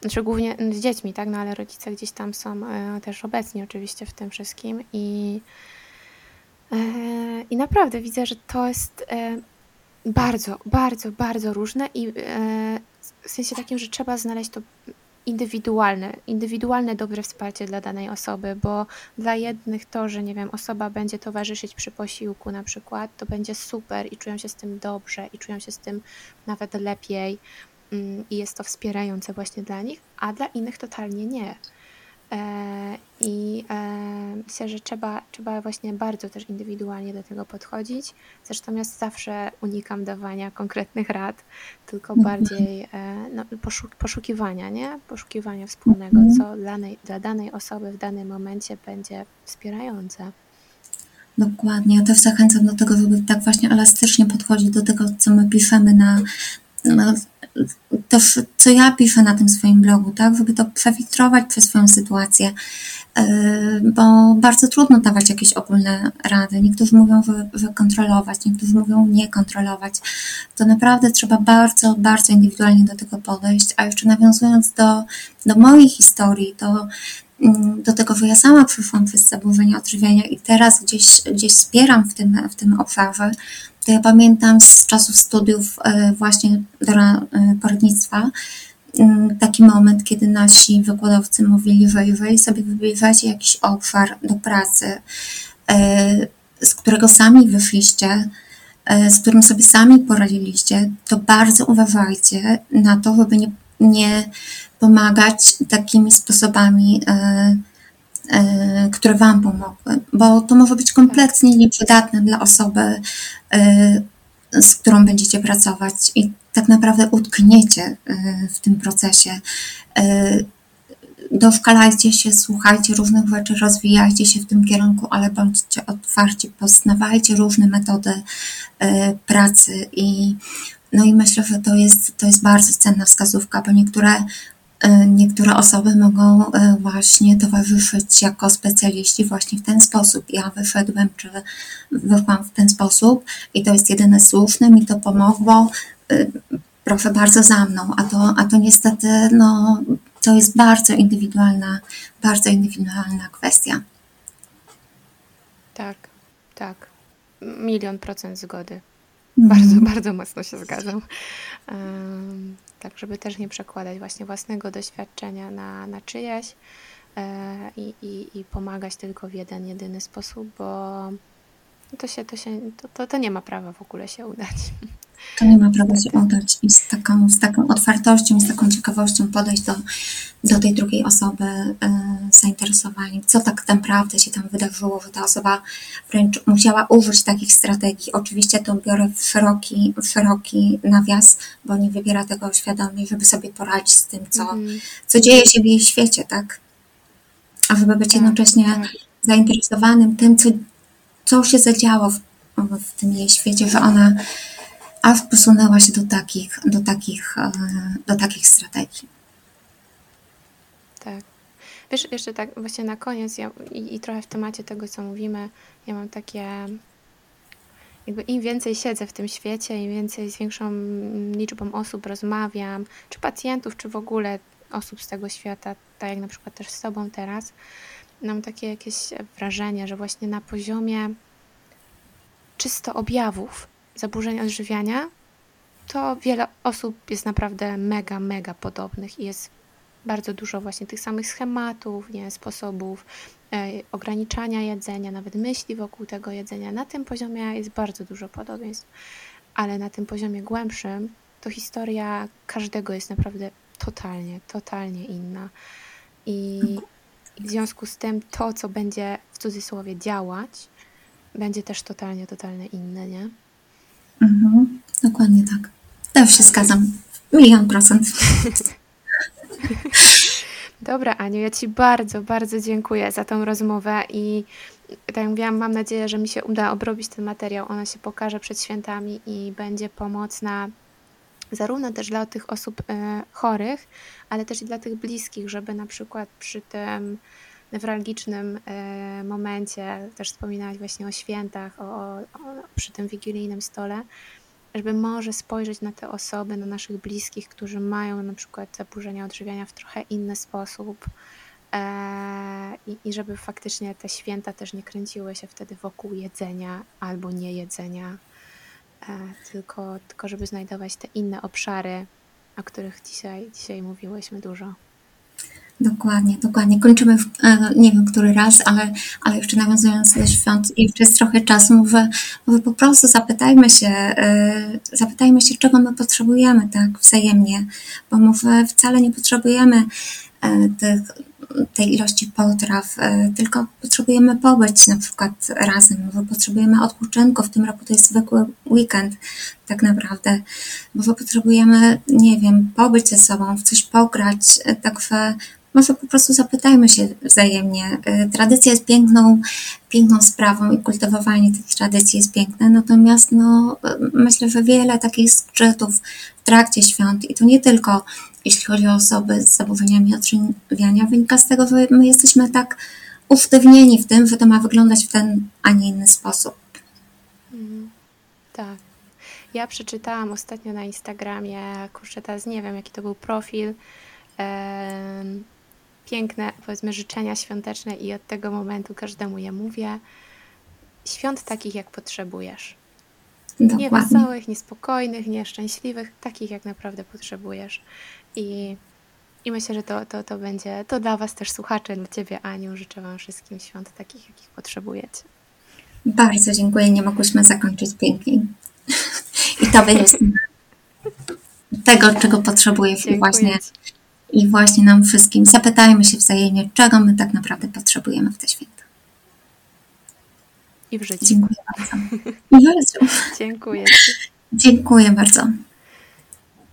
Znaczy głównie z dziećmi, tak? No ale rodzice gdzieś tam są e, też obecni oczywiście w tym wszystkim i, e, i naprawdę widzę, że to jest e, bardzo, bardzo, bardzo różne i w sensie takim, że trzeba znaleźć to indywidualne, indywidualne dobre wsparcie dla danej osoby, bo dla jednych to, że nie wiem, osoba będzie towarzyszyć przy posiłku na przykład, to będzie super i czują się z tym dobrze i czują się z tym nawet lepiej mm, i jest to wspierające właśnie dla nich, a dla innych totalnie nie. E, I e, myślę, że trzeba, trzeba właśnie bardzo też indywidualnie do tego podchodzić. Zresztą ja zawsze unikam dawania konkretnych rad, tylko mhm. bardziej e, no, poszuk poszukiwania, nie? Poszukiwania wspólnego, mhm. co dla, danej, dla danej osoby w danym momencie będzie wspierające. Dokładnie. Ja też zachęcam do tego, żeby tak właśnie elastycznie podchodzić do tego, co my piszemy na, na to, co ja piszę na tym swoim blogu, tak, żeby to przefiltrować przez swoją sytuację, e, bo bardzo trudno dawać jakieś ogólne rady. Niektórzy mówią, że, że kontrolować, niektórzy mówią nie kontrolować. To naprawdę trzeba bardzo, bardzo indywidualnie do tego podejść, a jeszcze nawiązując do, do mojej historii, to mm, do tego, że ja sama przyszłam przez zaburzenia odżywiania i teraz gdzieś, gdzieś wspieram w tym, w tym obszarze, to ja pamiętam z czasów studiów e, właśnie e, poradnictwa mm, taki moment, kiedy nasi wykładowcy mówili, że jeżeli sobie wybierzecie jakiś obszar do pracy, e, z którego sami wyszliście, z którym sobie sami poradziliście, to bardzo uważajcie na to, żeby nie, nie pomagać takimi sposobami które Wam pomogły, bo to może być kompletnie nieprzydatne dla osoby, e, z którą będziecie pracować i tak naprawdę utkniecie e, w tym procesie. Doszkalajcie się, słuchajcie różnych rzeczy, rozwijajcie się w tym kierunku, ale bądźcie otwarci, poznawajcie różne metody pracy i no i myślę, że to jest, to jest bardzo cenna wskazówka, bo niektóre E, niektóre osoby mogą e, właśnie towarzyszyć jako specjaliści właśnie w ten sposób. Ja wyszedłem, czy wyszłam w ten sposób i to jest jedyne słuszne, mi to pomogło. E, proszę bardzo za mną, a to, a to niestety no, to jest bardzo indywidualna, bardzo indywidualna kwestia. Tak, tak. milion procent zgody. Bardzo, mm. bardzo mocno się zgadzam. Tak, żeby też nie przekładać właśnie własnego doświadczenia na, na czyjeś e, i, i, i pomagać tylko w jeden, jedyny sposób, bo to się, to się, to, to, to nie ma prawa w ogóle się udać. To nie ma prawa się udać i z taką, z taką otwartością, z taką ciekawością podejść do, do tej drugiej osoby y, zainteresowaniem, co tak naprawdę się tam wydarzyło, że ta osoba wręcz musiała użyć takich strategii. Oczywiście to biorę w szeroki, w szeroki nawias, bo nie wybiera tego świadomie, żeby sobie poradzić z tym, co, mm. co dzieje się w jej świecie, tak? A żeby być tak, jednocześnie tak. zainteresowanym tym, co, co się zadziało w, w tym jej świecie, że ona aż posunęła się do takich, do takich, e, do takich strategii. Tak. Wiesz, jeszcze tak właśnie na koniec ja, i, i trochę w temacie tego, co mówimy, ja mam takie jakby im więcej siedzę w tym świecie, im więcej z większą liczbą osób rozmawiam, czy pacjentów, czy w ogóle osób z tego świata, tak jak na przykład też z Tobą teraz, mam takie jakieś wrażenie, że właśnie na poziomie czysto objawów zaburzeń odżywiania, to wiele osób jest naprawdę mega, mega podobnych i jest bardzo dużo właśnie tych samych schematów, nie, sposobów e, ograniczania jedzenia, nawet myśli wokół tego jedzenia. Na tym poziomie jest bardzo dużo podobieństw, ale na tym poziomie głębszym to historia każdego jest naprawdę totalnie, totalnie inna. I w związku z tym to, co będzie w cudzysłowie działać, będzie też totalnie, totalnie inne, nie? Mhm, dokładnie tak. Też się zgadzam. Milion procent. Dobra, Aniu, ja Ci bardzo, bardzo dziękuję za tą rozmowę i tak jak mówiłam, mam nadzieję, że mi się uda obrobić ten materiał. Ona się pokaże przed świętami i będzie pomocna zarówno też dla tych osób e, chorych, ale też i dla tych bliskich, żeby na przykład przy tym newralgicznym e, momencie, też wspominałaś właśnie o świętach, o, o, przy tym wigilijnym stole, żeby może spojrzeć na te osoby, na naszych bliskich, którzy mają na przykład zaburzenia odżywiania w trochę inny sposób e, i, i żeby faktycznie te święta też nie kręciły się wtedy wokół jedzenia albo niejedzenia, e, tylko, tylko żeby znajdować te inne obszary, o których dzisiaj, dzisiaj mówiłyśmy dużo. Dokładnie, dokładnie. Kończymy, w, e, nie wiem który raz, ale, ale jeszcze nawiązując do świąt, jeszcze jest trochę czasu, mówię, mówię po prostu zapytajmy się, e, zapytajmy się, czego my potrzebujemy, tak, wzajemnie, bo mówię, wcale nie potrzebujemy tych, tej ilości potraw, tylko potrzebujemy pobyć na przykład razem, bo potrzebujemy odpoczynku, w tym roku to jest zwykły weekend tak naprawdę, bo potrzebujemy, nie wiem, pobyć ze sobą, w coś pograć, także może po prostu zapytajmy się wzajemnie. Tradycja jest piękną, piękną sprawą i kultywowanie tych tradycji jest piękne, natomiast no, myślę, że wiele takich szczytów w trakcie świąt i to nie tylko jeśli chodzi o osoby z zaburzeniami odżywiania, wynika z tego, że my jesteśmy tak usztywnieni w tym, że to ma wyglądać w ten, a nie inny sposób. Mm, tak. Ja przeczytałam ostatnio na Instagramie, kurczę, teraz nie wiem, jaki to był profil, piękne, powiedzmy, życzenia świąteczne i od tego momentu każdemu je mówię. Świąt takich, jak potrzebujesz. Dokładnie. Nie wesołych, niespokojnych, nieszczęśliwych, takich, jak naprawdę potrzebujesz. I, i myślę, że to, to, to będzie, to dla Was też słuchacze, dla Ciebie, Aniu, życzę Wam wszystkim świąt takich, jakich potrzebujecie. Bardzo dziękuję, nie mogłyśmy zakończyć piękniej. I to jest tego, czego potrzebujesz i właśnie i właśnie nam wszystkim zapytajmy się wzajemnie, czego my tak naprawdę potrzebujemy w te święta. I w życiu. Dziękuję bardzo. I w życiu. Dziękuję. Dziękuję bardzo.